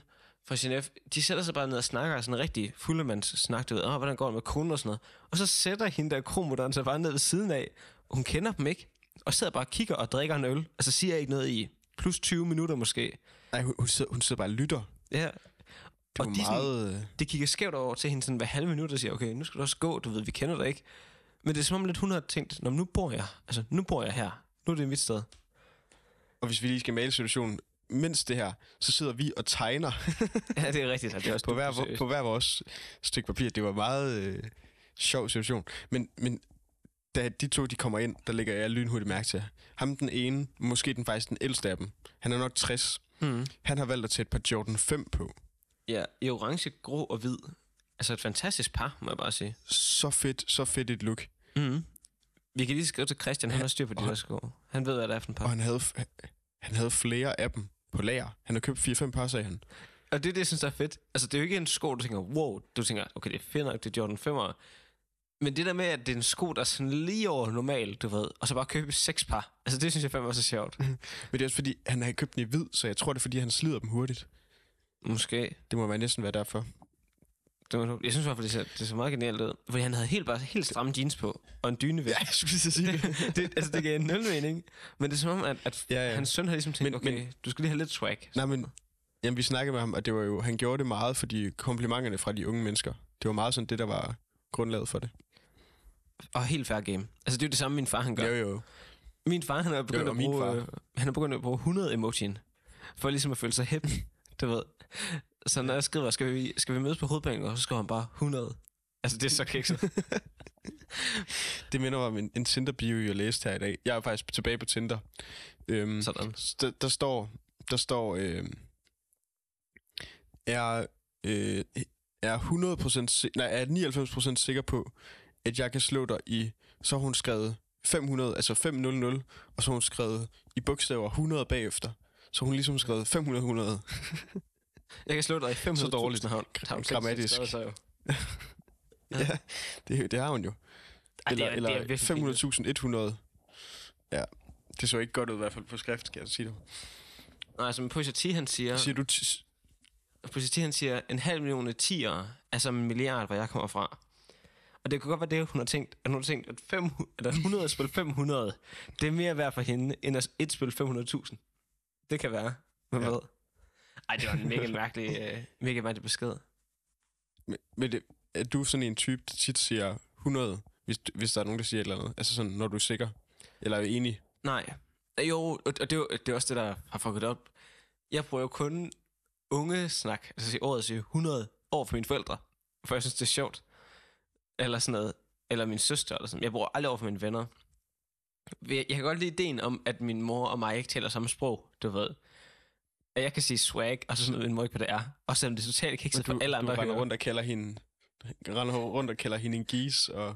fra Genève, de sætter sig bare ned og snakker sådan en rigtig fuldemands snak, du ved, oh, hvordan går det med konen og sådan noget. Og så sætter hende der kromutteren sig bare ned ved siden af. Hun kender dem ikke, og sidder bare og kigger og drikker en øl. Altså siger ikke noget i plus 20 minutter måske. Nej, hun, hun, sidder, hun sidder bare og lytter. Ja, Det Og de er sådan- meget... øh, det kigger skævt over til hende sådan hver halve minut og siger, okay, nu skal du også gå, du ved, vi kender dig ikke. Men det er som om lidt, hun har tænkt, Nå, nu bor jeg, altså nu bor jeg her. Nu er det mit sted. Og hvis vi lige skal male situationen, mens det her, så sidder vi og tegner ja, det er rigtigt. Det er også på hver, seriøst. på hver vores stykke papir. Det var meget øh, sjov situation. Men, men da de to de kommer ind, der lægger jeg lynhurtigt mærke til. Ham den ene, måske den faktisk den ældste af dem, han er nok 60. Mm. Han har valgt at tage et par Jordan 5 på. Ja, i orange, grå og hvid. Altså et fantastisk par, må jeg bare sige. Så fedt, så fedt et look. Mm. Vi kan lige skrive til Christian, han har styr på de der sko. Han ved, hvad det er for en par. Og han havde, han havde flere af dem på lager. Han har købt 4-5 par, sagde han. Og det er det, jeg synes, der er fedt. Altså, det er jo ikke en sko, du tænker, wow, du tænker, okay, det er fedt nok, det er Jordan 5'er. Men det der med, at det er en sko, der er sådan lige over normal, du ved, og så bare købe seks par. Altså, det synes jeg fandme også er sjovt. Men det er også fordi, han har købt dem i hvid, så jeg tror, det er fordi, han slider dem hurtigt. Måske. Det må være næsten være derfor. Det var, jeg synes i hvert fald, det ser, det ser meget genialt ud. Fordi han havde helt, bare helt stramme jeans på, og en dyne ved. Ja, jeg skulle sige det. det, altså, det gav en nul mening. Men det er som om, at, at Ja, ja. hans søn har ligesom tænkt, Men- okay, men- du skal lige have lidt swag. Nej, men jamen, vi snakkede med ham, og det var jo, han gjorde det meget for de komplimenterne fra de unge mennesker. Det var meget sådan det, der var grundlaget for det. Og helt fair game. Altså, det er jo det samme, min far han gør. Jo, jo. Min far, han er begyndt, Jo, at, bruge, øh, han er begyndt at bruge 100 emojien. For ligesom at føle sig hip, du ved. Så når jeg skriver, skal vi, skal vi mødes på hovedbanken, så skriver han bare 100. Altså, det er så kikset. Det minder mig om en, en Tinder-bio, jeg læste her i dag. Jeg er faktisk tilbage på Tinder. Øhm, Sådan. der, der står, der står øh, er, øh, er 100% si- nej, er 99% sikker på, at jeg kan slå dig i, så har hun skrevet 500, altså 500, og så har hun skrevet i bogstaver 100 bagefter. Så hun ligesom skrevet 500, 100. Jeg kan slå dig i 500 Så dårligt. Havn, Grammatisk. Så, jo. ja, det, det har hun jo. Ej, det Eller, er- det er eller virkelig 500.100. Ja, det så ikke godt ud i hvert fald på skrift, skal jeg sige det. Nej, altså, men Pusha T, han siger, Siger du... Pusha T, han siger, en halv million tiere er som en milliard, hvor jeg kommer fra. Og det kunne godt være det, hun har tænkt, at hun har tænkt, at 500, eller 100 spil 500, det er mere værd for hende, end at et spil 500.000. Det kan være. Hvem Ja. ved? Ej, det var en mega mærkelig, øh, mega mærkelig besked. Men, men det, er du sådan en type, der tit siger 100, hvis, hvis der er nogen, der siger et eller andet? Altså sådan, når du er sikker? Eller er enig? Nej. Øh, Jo, og det er, det er også det, der har fucket op. Jeg bruger jo kun unge snak, altså i året at sige 100 år for mine forældre, for jeg synes, det er sjovt. Eller sådan noget. Eller min søster, eller sådan. Jeg bruger aldrig over for mine venner. Jeg kan godt lide ideen om, at min mor og mig ikke taler samme sprog, du ved. At jeg kan sige swag, og så sådan noget, min mor ikke, hvad det er. Og selvom det er totalt kikset for alle andre. du render rundt og kalder hende render rundt og kalder hende en gis, og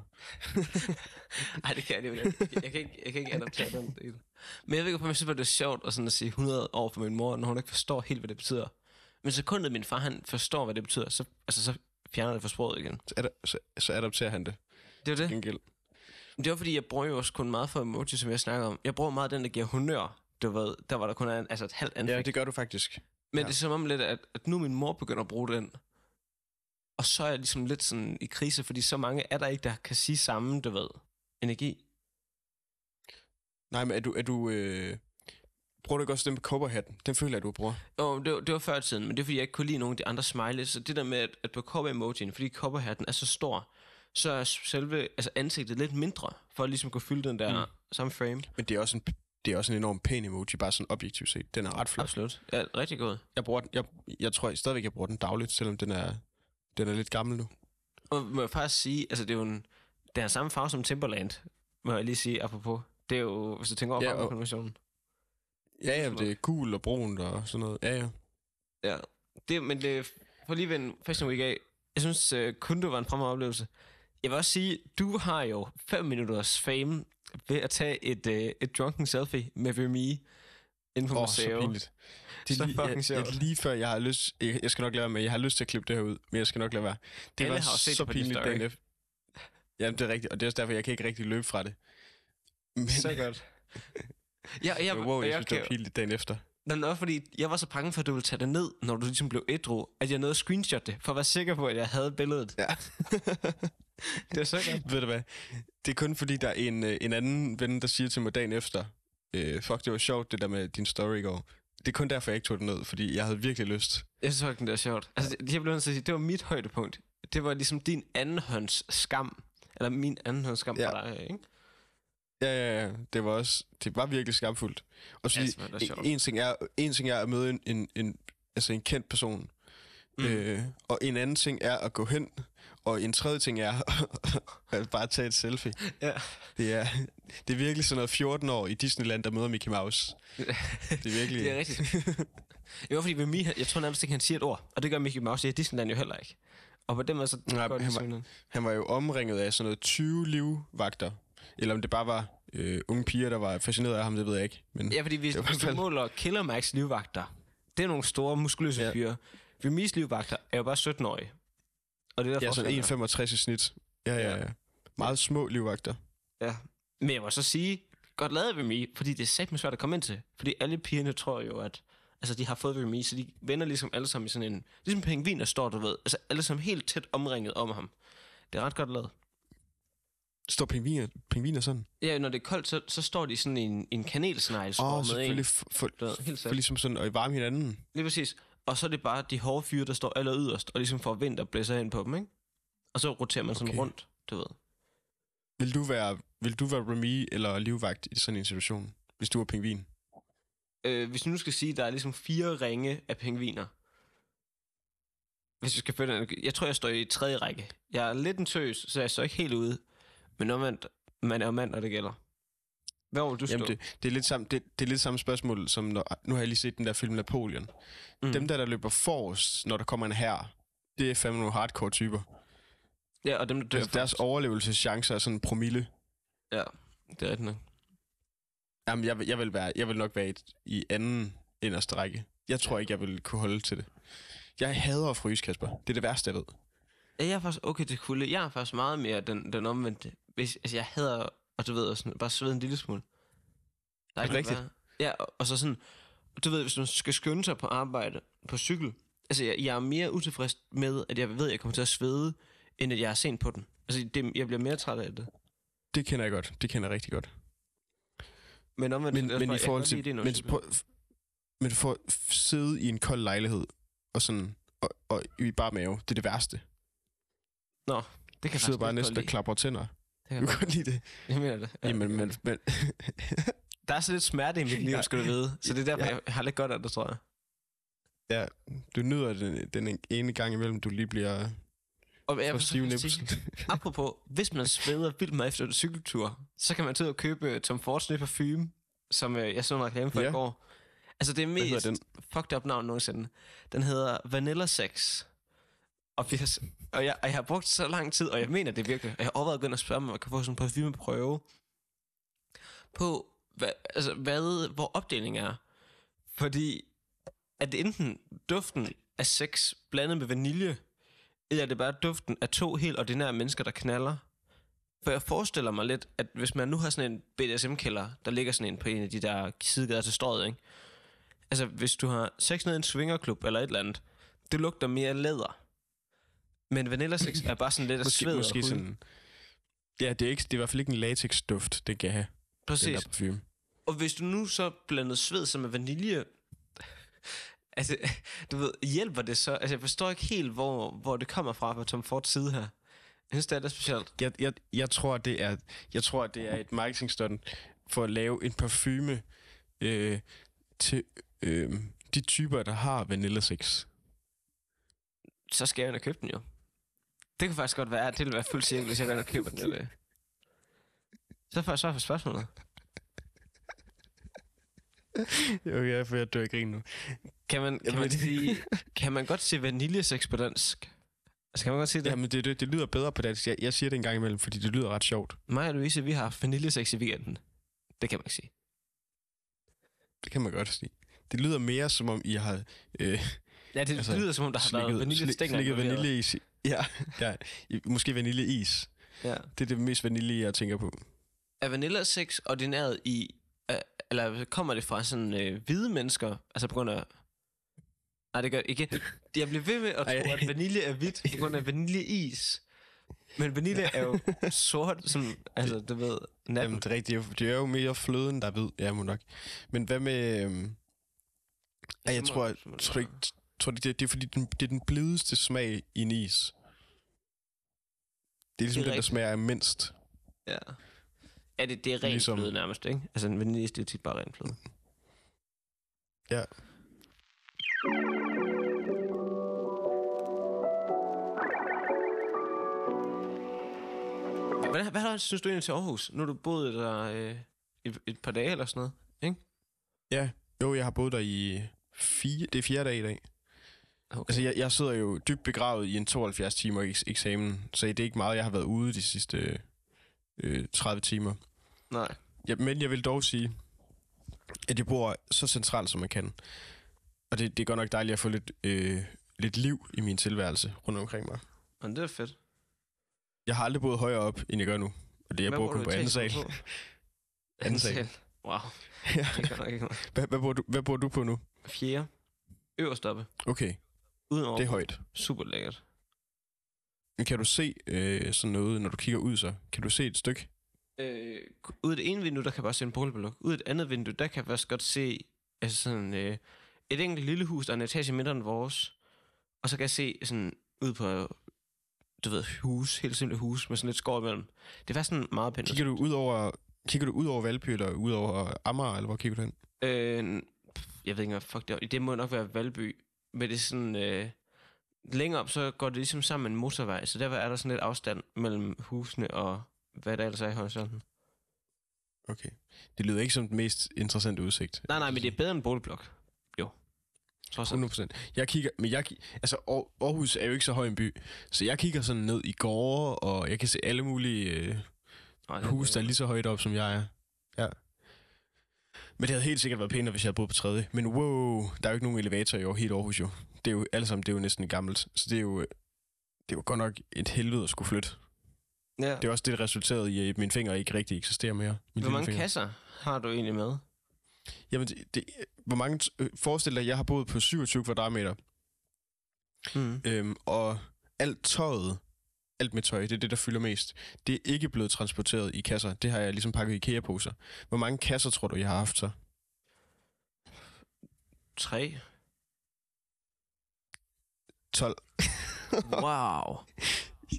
Nej, det kan jeg ikke. Jeg, kan ikke. jeg kan ikke adoptere den del. Men jeg ved ikke, om jeg synes, det er sjovt at, sådan at sige 100 år for min mor, når hun ikke forstår helt, hvad det betyder. Men sekundet min far, han forstår, hvad det betyder, så, altså, så fjerner det fra sproget igen. så, ad- så, så adopterer han det. Det er det. Gengæld. Det var fordi, jeg bruger jo også kun meget for emoji, som jeg snakker om. Jeg bruger meget den, der giver honør. Du ved, der var der kun en, altså et halvt ansigt. Ja, det gør du faktisk. Men ja. det er som om lidt, at, at nu min mor begynder at bruge den. Og så er jeg ligesom lidt sådan i krise, fordi så mange er der ikke, der kan sige samme, du ved, energi. Nej, men er du... Er du øh, bruger du ikke også den med cowboyhatten? Den føler jeg, du bruger. Og det, var, det var før i tiden, men det er fordi, jeg ikke kunne lide nogen af de andre smileys. Så det der med, at, at på cover emojien, fordi coverhatten er så stor, så er selve altså ansigtet lidt mindre, for at ligesom kunne fylde den der mm. samme frame. Men det er også en, det er også en enorm pæn emoji, bare sådan objektivt set. Den er ret flot. Absolut. Ja, rigtig god. Jeg, bruger den, jeg, jeg tror jeg stadigvæk, jeg bruger den dagligt, selvom den er, den er lidt gammel nu. Og må jeg faktisk sige, altså det er jo en, det er samme farve som Timberland, må jeg lige sige, apropos. Det er jo, hvis du tænker over Ja, ja, og- konventionen. Ja, ja, det er gul og brun og sådan noget. Ja, ja. Ja, det, men det, for lige ved en Fashion Week af, jeg synes uh, kun det var en fremragende oplevelse. Jeg vil også sige, du har jo 5 minutters fame ved at tage et, uh, et drunken selfie med Remy inden på så museet. pinligt. Det er Så lige, fucking jeg, sjovt. jeg, lige før, jeg har lyst... Jeg, jeg skal nok lade være med, jeg har lyst til at klippe det her ud, men jeg skal nok lade være. Det Alle var har set så det pinligt dagen efter. Jamen, det er rigtigt, og det er også derfor, jeg kan ikke rigtig løbe fra det. Men, Så godt. Ja, jeg, wow, jeg, jeg, synes, det var pinligt dagen efter. Nå, nå, fordi jeg var så bange for, at du ville tage det ned, når du ligesom blev ædru, at jeg nåede at screenshot det, for at være sikker på, at jeg havde billedet. Ja. det var så godt. Ved du hvad? Det er kun fordi, der er en, øh, en anden ven, der siger til mig dagen efter, øh, fuck, det var sjovt, det der med din story i går. Det er kun derfor, jeg ikke tog det ned, fordi jeg havde virkelig lyst. Jeg synes faktisk, det er sjovt. Altså, det, jeg blev nødt til at sige, det var mit højdepunkt. Det var ligesom din andenhånds skam. Eller min andenhånds skam Ja. for dig, ikke? Ja, ja, ja. Det var også, det var virkelig skamfuldt. Og så Ja, var en, en, ting er, en ting er at møde en, en, en, altså en kendt person, Mm. øh, og en anden ting er at gå hen, og en tredje ting er at bare tage et selfie. Ja. Det er, det er virkelig sådan noget 14 år i Disneyland, der møder Mickey Mouse. Det er virkelig... Det er rigtigt. Var fordi Remy, han- jeg tror nærmest ikke, han siger et ord. Og det gør Mickey Mouse i Disneyland jo heller ikke. Og på den måde så Nej, går det han var-. Han var jo omringet af sådan noget 20 livvagter. Eller om det bare var øh, unge piger, der var fascineret af ham, det ved jeg ikke. Men Ja, fordi hvis, hvis du måler Killer Max livvagter, det er nogle store, muskuløse ja. fyre. Remy's livvagter er jo bare 17-årige. Og det er der ja, sådan forskellen er. 1,65 i snit. Ja, ja, Ja. ja. Meget små livvagter. Ja. Men jeg må så sige, godt lavet Remy, fordi det er satme svært at komme ind til. Fordi alle pigerne tror jo, at altså, de har fået Remy, så de vender ligesom alle sammen i sådan en... Ligesom pingviner står, du ved. Altså alle sammen helt tæt omringet om ham. Det er ret godt lavet. Står pingviner, pingviner sådan? Ja, når det er koldt, så, så står de sådan i en, i en kanelsnegl Åh, oh, med selvfølgelig. en. For, for, helt for sæt. ligesom sådan at varme hinanden. Lige præcis. Og så er det bare de hårde fyre, der står aller yderst, og ligesom får vind, der blæser ind på dem, ikke? Og så roterer man sådan Okay. rundt, du ved. Vil du være, vil du være Remy eller livvagt i sådan en situation? Hvis du var pingvin? Øh, hvis vi nu skal sige, at der er ligesom fire ringe af pingviner. Hvis vi skal følge den. Jeg tror, jeg står i tredje række. Jeg er lidt en tøs, så jeg står ikke helt ude. Men omvendt, man er jo mand, når det gælder. Hvor vil du? Jamen, det, det, er lidt samme, det, det er lidt samme spørgsmål, som når, nu har jeg lige set den der film Napoleon. Mm. Dem der, der løber forrest, når der kommer en her, det er fandme nogle hardcore typer. Ja, og dem, der dør Altså, deres overlevelseschancer er sådan en promille. Ja, det er rigtigt nok. Jamen, jeg, vil- jeg, vil være, jeg vil nok være i, i anden inderste række. Jeg tror ikke, jeg vil kunne holde til det. Jeg hader at fryse, Kasper. Det er det værste, jeg ved. Ja, jeg er faktisk okay til kulde. Jeg er faktisk meget mere den, den omvendte. Hvis, altså, jeg hader, og du ved, sådan, bare svede en lille smule. Der Er det noget rigtigt? værre. Ja, og, og så sådan, du ved, hvis man skal skynde sig på arbejde på cykel, altså jeg, jeg er mere utilfreds med, at jeg ved, at jeg kommer til at svede, end at jeg er sent på den. Altså, det, jeg bliver mere træt af det. Det kender jeg godt. Det kender jeg rigtig godt. Men omvendt, Men, det er men i forhold til... det, Men, prøv, men for at sidde i en kold lejlighed, og sådan... Og, og i bare mave, det er det værste. Nå, det kan Du sidder bare næsten og klapper tænder. Det kan Du kan godt lide det. Jeg mener det. Ja. Jamen, men, men, Der er så lidt smerte i mit liv, skal du vide. Så det er derfor, Ja. jeg har lidt godt af det, tror jeg. ja, du nyder den, den ene gang imellem, du lige bliver Og jeg for stiv nippes. Apropos, hvis man sveder vildt meget efter en cykeltur, så kan man tage og købe øh, Tom Fords nye parfume, som øh, jeg så en reklame for Ja. i går. Altså det er mest den? fucked up navn nogensinde. Den hedder Vanilla Sex. Og, vi har, og, jeg, og jeg har brugt så lang tid, og jeg mener det virkelig. Jeg har overvejet at gå ind og spørge, om man kan få sådan en parfumeprøve på, hvad, altså, hvad, hvor opdelingen er. Fordi er det enten duften af sex blandet med vanilje, eller er det bare duften af to helt ordinære mennesker, der knaller? For jeg forestiller mig lidt, at hvis man nu har sådan en BDSM-kælder, der ligger sådan en på en af de der sidegader til strøget, ikke? Altså, hvis du har sex ned i en swingerklub eller et eller andet, det lugter mere læder. Men vanilla sex er bare sådan lidt af sved og måske hud. sådan... Ja, det er, ikke, det er i hvert fald ikke en latex-duft, det kan have, den Præcis. der parfume. Og hvis du nu så blandede sved som med vanilje, altså, du ved, hjælper det så? Altså, jeg forstår ikke helt, hvor, hvor det kommer fra fra Tom Fords side her. synes, det er det specielt. Jeg, jeg, jeg, tror, det er, jeg tror, det er et marketingstunt for at lave en parfume øh, til øh, de typer, der har vanilla sex. Så skal jeg og købe den jo. Det kan faktisk godt være, det vil være fuldt cirkel, hvis jeg går og køber den. Eller... Så får jeg svar på spørgsmålet. Okay, for jeg dør i grin nu. Kan man, kan Jeg man, sige, kan man godt sige vaniljesex på dansk? Altså, kan man godt sige det? Jamen, det, det, det lyder bedre på dansk. Jeg, jeg siger det en gang imellem, fordi det lyder ret sjovt. Mig og Louise, vi har haft vaniljesex i weekenden. Det kan man ikke sige. Det kan man godt sige. Det lyder mere, som om I har øh, Ja, det Altså, lyder som om, der har været vaniljestænger. slikket vaniljeis. i- Ja, ja, måske vaniljeis. Ja. Det er det mest vanilje, jeg tænker på. Er vaniljesex ordineret i... Uh, eller kommer det fra sådan øh, hvide mennesker? Altså på grund af... Nej, det gør ikke. Jeg bliver ved med at tro, Ej. at vanilje er hvidt på grund af vaniljeis. Men vanilje er jo sort, som... Altså, du ved... Natten. Jamen, det er rigtigt. Det er jo- er mere fløden, der ved. Ja, må nok. Men hvad med... Øhm, ej, jeg Så må- tror, jeg tror, ikke, tror det, det er fordi, den, det er den blideste smag i en is. Det er ligesom Det er det, der smager af mindst. Ja. Ja, det, det er rent Ligesom- fløde nærmest, ikke? Altså, en vaniljeis, det er tit bare rent fløde. Ja. Hvad, hvad, hvad synes du egentlig til Aarhus? Nu har du boet der øh, et, et par dage eller sådan noget, ikke? Ja, jo, jeg har boet der i fire... Det er fjerde dag i dag. Okay. Altså, jeg, jeg sidder jo dybt begravet i en 72 timer eks- eksamen, så det er ikke meget, jeg har været ude de sidste øh, 30 timer. Nej. Ja, men jeg vil dog sige, at jeg bor så centralt, som man kan. Og det, det er godt nok dejligt at få lidt, øh, lidt liv i min tilværelse rundt omkring mig. Men det er fedt. Jeg har aldrig boet højere op, end jeg gør nu. Og det jeg Hvad bor kun på anden sal. Anden sal. Wow. Ja. Det er godt nok ikke. Hvad, hvad, bor du, hvad bor du på nu? Fjerde. Øverst oppe. Okay, Uden over. det er højt. Super lækkert. Kan du se øh, sådan noget, når du kigger ud så? Kan du se et stykke? Øh, ud af det ene vindue, der kan jeg bare se en boligblok. Ud af det andet vindue, der kan jeg faktisk godt se altså sådan, øh, et enkelt lille hus, der er en etage mindre end vores. Og så kan jeg se sådan ud på, du ved, hus, helt simple hus, med sådan lidt skov imellem. Det er faktisk sådan meget pænt. Kigger du ud over, kigger du ud over Valby, eller ud over Amager, eller hvor kigger du hen? Øh, jeg ved ikke, hvad fuck det er. Det må nok være Valby. Men det sådan... Øh, længere op, så går det ligesom sammen med en motorvej. Så der er der sådan lidt afstand mellem husene og hvad der ellers er i horisonten. Okay. Det lyder ikke som den mest interessante udsigt. Nej, nej, men det er bedre end boligblok. Jo. Trods alt. 100%. Jeg kigger, men jeg, altså Aar- Aarhus er jo ikke så høj en by, så jeg kigger sådan ned i gårde, og jeg kan se alle mulige øh, Nej, huse, der er lige så højt op, som jeg er. Ja. Men det havde helt sikkert været pænere, hvis jeg havde boet på tredje. Men wow, der er jo ikke nogen elevator i år, helt Aarhus jo. Det er jo, alle sammen, det er jo næsten gammelt. Så det er jo, det er jo godt nok et helvede at skulle flytte. Ja. Det er også det, der resulterede i, at mine fingre ikke rigtig eksisterer mere. Min Hvor mange lillefinger. kasser har du egentlig med? Jamen, det, det, hvor mange... øh, Forestil dig, at jeg har boet på 27 kvadratmeter, Mm. øhm, og alt tøjet, alt med tøj, det er det, der fylder mest. Det er ikke blevet transporteret i kasser. Det har jeg ligesom pakket i IKEA-poser. Hvor mange kasser tror du, jeg har haft så? Tre. 12. Wow.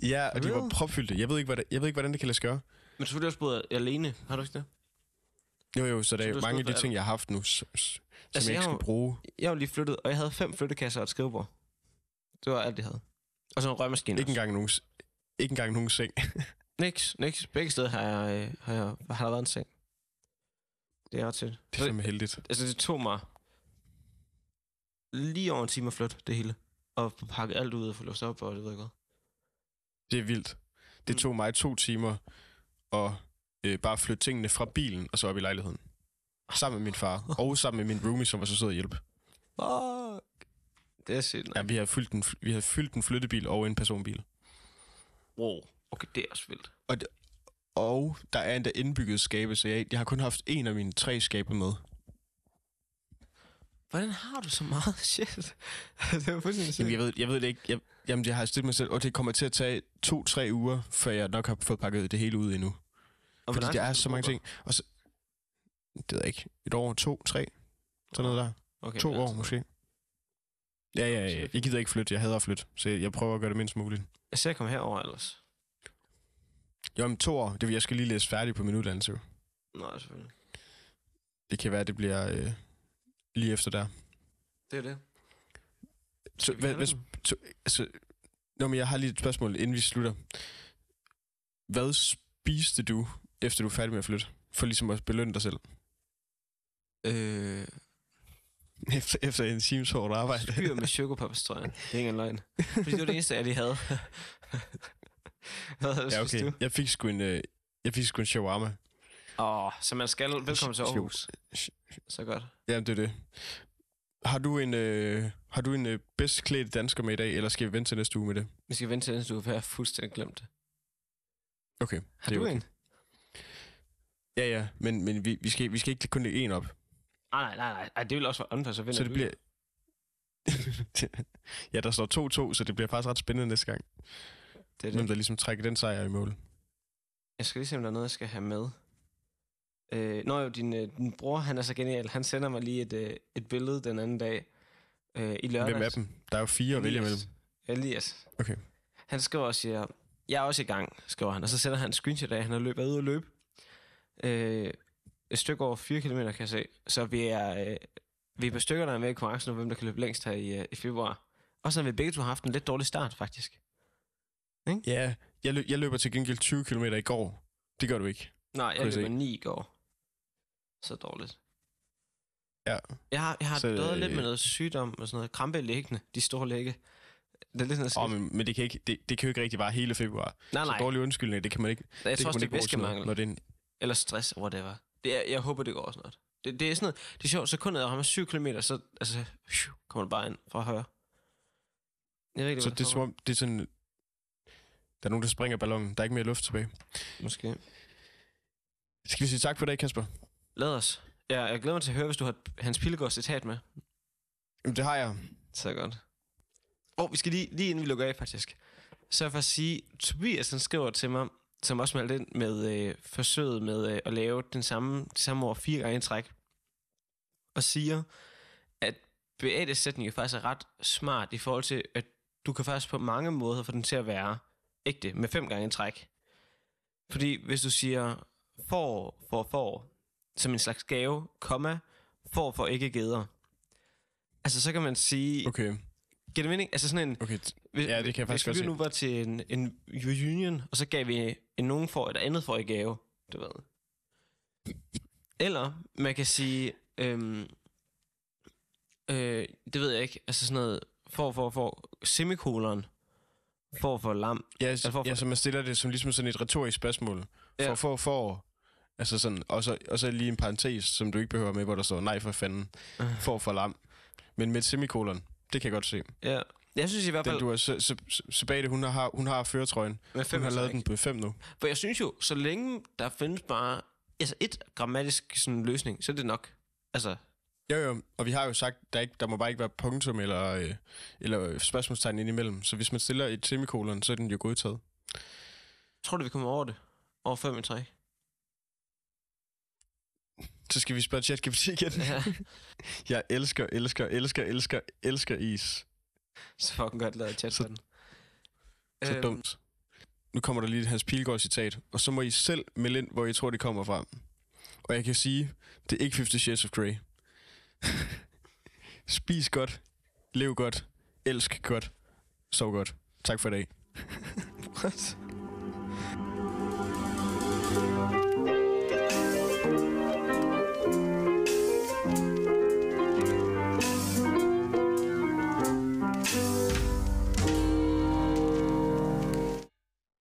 Ja, og de var propfyldte. Jeg ved ikke, hvordan, jeg ved ikke, hvordan det kan lade sig gøre. Men så har du også boet alene, har du ikke det? Jo, jo, så der er har mange af de ting, jeg har haft nu, som Altså, jeg jeg ikke har skal bruge. Jeg var lige flyttet, og jeg havde fem flyttekasser og et skrivebord. Det var alt, jeg havde. Og så en røgmaskine Ikke også. engang nogen, ikke engang nogen seng. Niks, niks. Begge steder har, jeg, øh, har, jeg, har der været en seng. Det er ret tæt. Det er simpelthen heldigt. Altså, det tog mig lige over en time at flytte det hele. Og få pakket alt ud og få låst op, og det ved jeg godt. Det er vildt. Det Mm. tog mig to timer at øh, bare flytte tingene fra bilen og så op i lejligheden. Sammen med min far. Og sammen med min roomie, som var så sød at hjælpe. Fuck. Det er sygt. Ja. vi har fyldt en, vi har fyldt en flyttebil og en personbil. Wow. Okay, det er også vildt. Og der er endda indbygget skabe, så jeg, jeg har kun haft en af mine tre skabe med. Hvordan har du så meget shit? det er fuldstændig. Jamen, jeg ved, jeg ved det ikke. Jeg, jamen, jeg har stillet mig selv, og det kommer til at tage to-tre uger, før jeg nok har fået pakket det hele ud endnu. Og Fordi der er så mange ting. Og så, det ved jeg ikke. Et år, to, tre. Sådan noget der. Okay, To år måske. Ja, ja, ja. det- Jeg gider ikke flytte. Jeg hader at flytte. Så jeg prøver at gøre det mindst muligt. Jeg ser komme herover ellers. Jo, om to år. Det vil jeg skal lige læse færdig på min uddannelse. jo. Nå, selvfølgelig. Det kan være, det bliver øh, lige efter der. Det er det. Så, Skal vi hvad, kalde hvad, den? så, altså, nå, men jeg har lige et spørgsmål, inden vi slutter. Hvad spiste du, efter du er færdig med at flytte? For ligesom at belønne dig selv. Øh, Efter, efter en times hårdt arbejde. Fyr med chokopops, tror jeg. Det er ikke en løgn. Fordi det var det eneste, jeg lige havde. Hvad havde ja, okay. du? Jeg fik sgu en, øh, jeg fik sgu en shawarma. Åh, så man skal... Velkommen til Aarhus. Så godt. Ja, det er det. Har du en, øh, har du en øh, bedst klædt dansker med i dag, eller skal vi vente til næste uge med det? Vi skal vente til næste uge, for jeg har fuldstændig glemt det. Okay. Har det du okay. en? Ja, ja, men, men vi, vi, skal, vi skal ikke kun lægge en op. Nej, nej, nej, nej. Ej, det vil også være åndfærd, så vinder Så det du. bliver... ja, der står 2-2, så det bliver faktisk ret spændende næste gang. Det er Hvem det. der ligesom trækker den sejr i mål. Jeg skal lige se, om der er noget, jeg skal have med. Øh, nå jo, din, øh, din bror, han er så genial. Han sender mig lige et, øh, et billede den anden dag. Øh, I lørdags. Hvem af dem? Der er jo fire at vælge Elias. mellem. Elias. Okay. Han skriver og siger, jeg er også i gang, skriver han. Og så sender han en screenshot af, at han har løbet ud og løbe. Øh, et stykke over 4 km, kan jeg se. Så vi er, øh, vi er på stykker, der er med i konkurrencen om, hvem der kan løbe længst her i, øh, i februar. Og så har vi begge to haft en lidt dårlig start, faktisk. Ja, jeg, løb, jeg løber til gengæld 20 km i går. Det gør du ikke. Nej, jeg løber se. 9 i går. Så dårligt. Ja. Jeg har, jeg har Så, døjet lidt øh, med noget sygdom og sådan noget. Krampe i læggene, de store lægge. Det er lidt sådan, Åh, oh, men, men det, kan ikke, det, det kan jo ikke rigtig være hele februar. Nej, Så nej. dårlig undskyldning, det kan man ikke. Jeg det tror også, det er ikke væskemangel. Når det er en, Eller stress, whatever. Det er, jeg håber, det går snart. Det, det er sådan noget, det er sjovt, sekundet jeg rammer 7 km, så altså, phew, kommer det bare ind fra højre. Jeg ved ikke, så det er som om, det er sådan... Der er nogen, der springer ballonen. Der er ikke mere luft tilbage. Måske. Skal vi sige tak for i dag, Kasper? Lad os. Ja, jeg glæder mig til at høre, hvis du har Hans Pilgaards citat med. Jamen, det har jeg. Så godt. Og oh, vi skal lige, lige inden vi lukker af, faktisk. Så for at sige, Tobias han skriver til mig, som også meldte ind med øh, forsøget med øh, at lave den samme, det samme år fire gange i træk, og siger, at Beates sætning faktisk er ret smart i forhold til, at du kan faktisk på mange måder få den til at være ægte med fem gange i træk. Fordi hvis du siger for, for, for, som en slags gave, komma, for, for ikke geder. Altså, så kan man sige... Okay. Giver det mening? Altså sådan en... okay. Hvis, Ja, det kan jeg faktisk hvis godt vi nu var til en, en reunion, og så gav vi en nogen for et andet for i gave, du ved. Eller man kan sige, øhm, øh, det ved jeg ikke, altså sådan noget, for, for, for, semikolon, for, for lam. Ja, Altså, for- ja, så man stiller det som ligesom sådan et retorisk spørgsmål. For, Ja. for, for. Altså sådan, og så, og så lige en parentes, som du ikke behøver med, hvor der står nej for fanden. Øh. For for lam. Men med et semikolon, det kan jeg godt se. Ja. Jeg synes i hvert Den, fald, du har, så, så, så, Sebade, hun har, hun har føretrøjen. med fem Hun har er så lavet den på fem nu. For jeg synes jo, så længe der findes bare altså et grammatisk sådan, løsning, så er det nok. Altså, Jo, jo, og vi har jo sagt, der, ikke, der må bare ikke være punktum eller, øh, eller spørgsmålstegn indimellem. Så hvis man stiller et semikolon, så er den jo godtaget. tror du, vi kommer over det? Over fem i træk? Så skal vi spørge ChatGPT igen. Ja. Jeg elsker, elsker, elsker, elsker, elsker is. Så fucking godt lavet chat Så- den. Så Øhm, dumt. Nu kommer der lige et Hans Pilgaard citat, og så må I selv melde ind, hvor I tror, det kommer fra. Og jeg kan sige, det er ikke 50 Shades of Grey. Spis godt, lev godt, elsk godt, sov godt. Tak for i dag. What?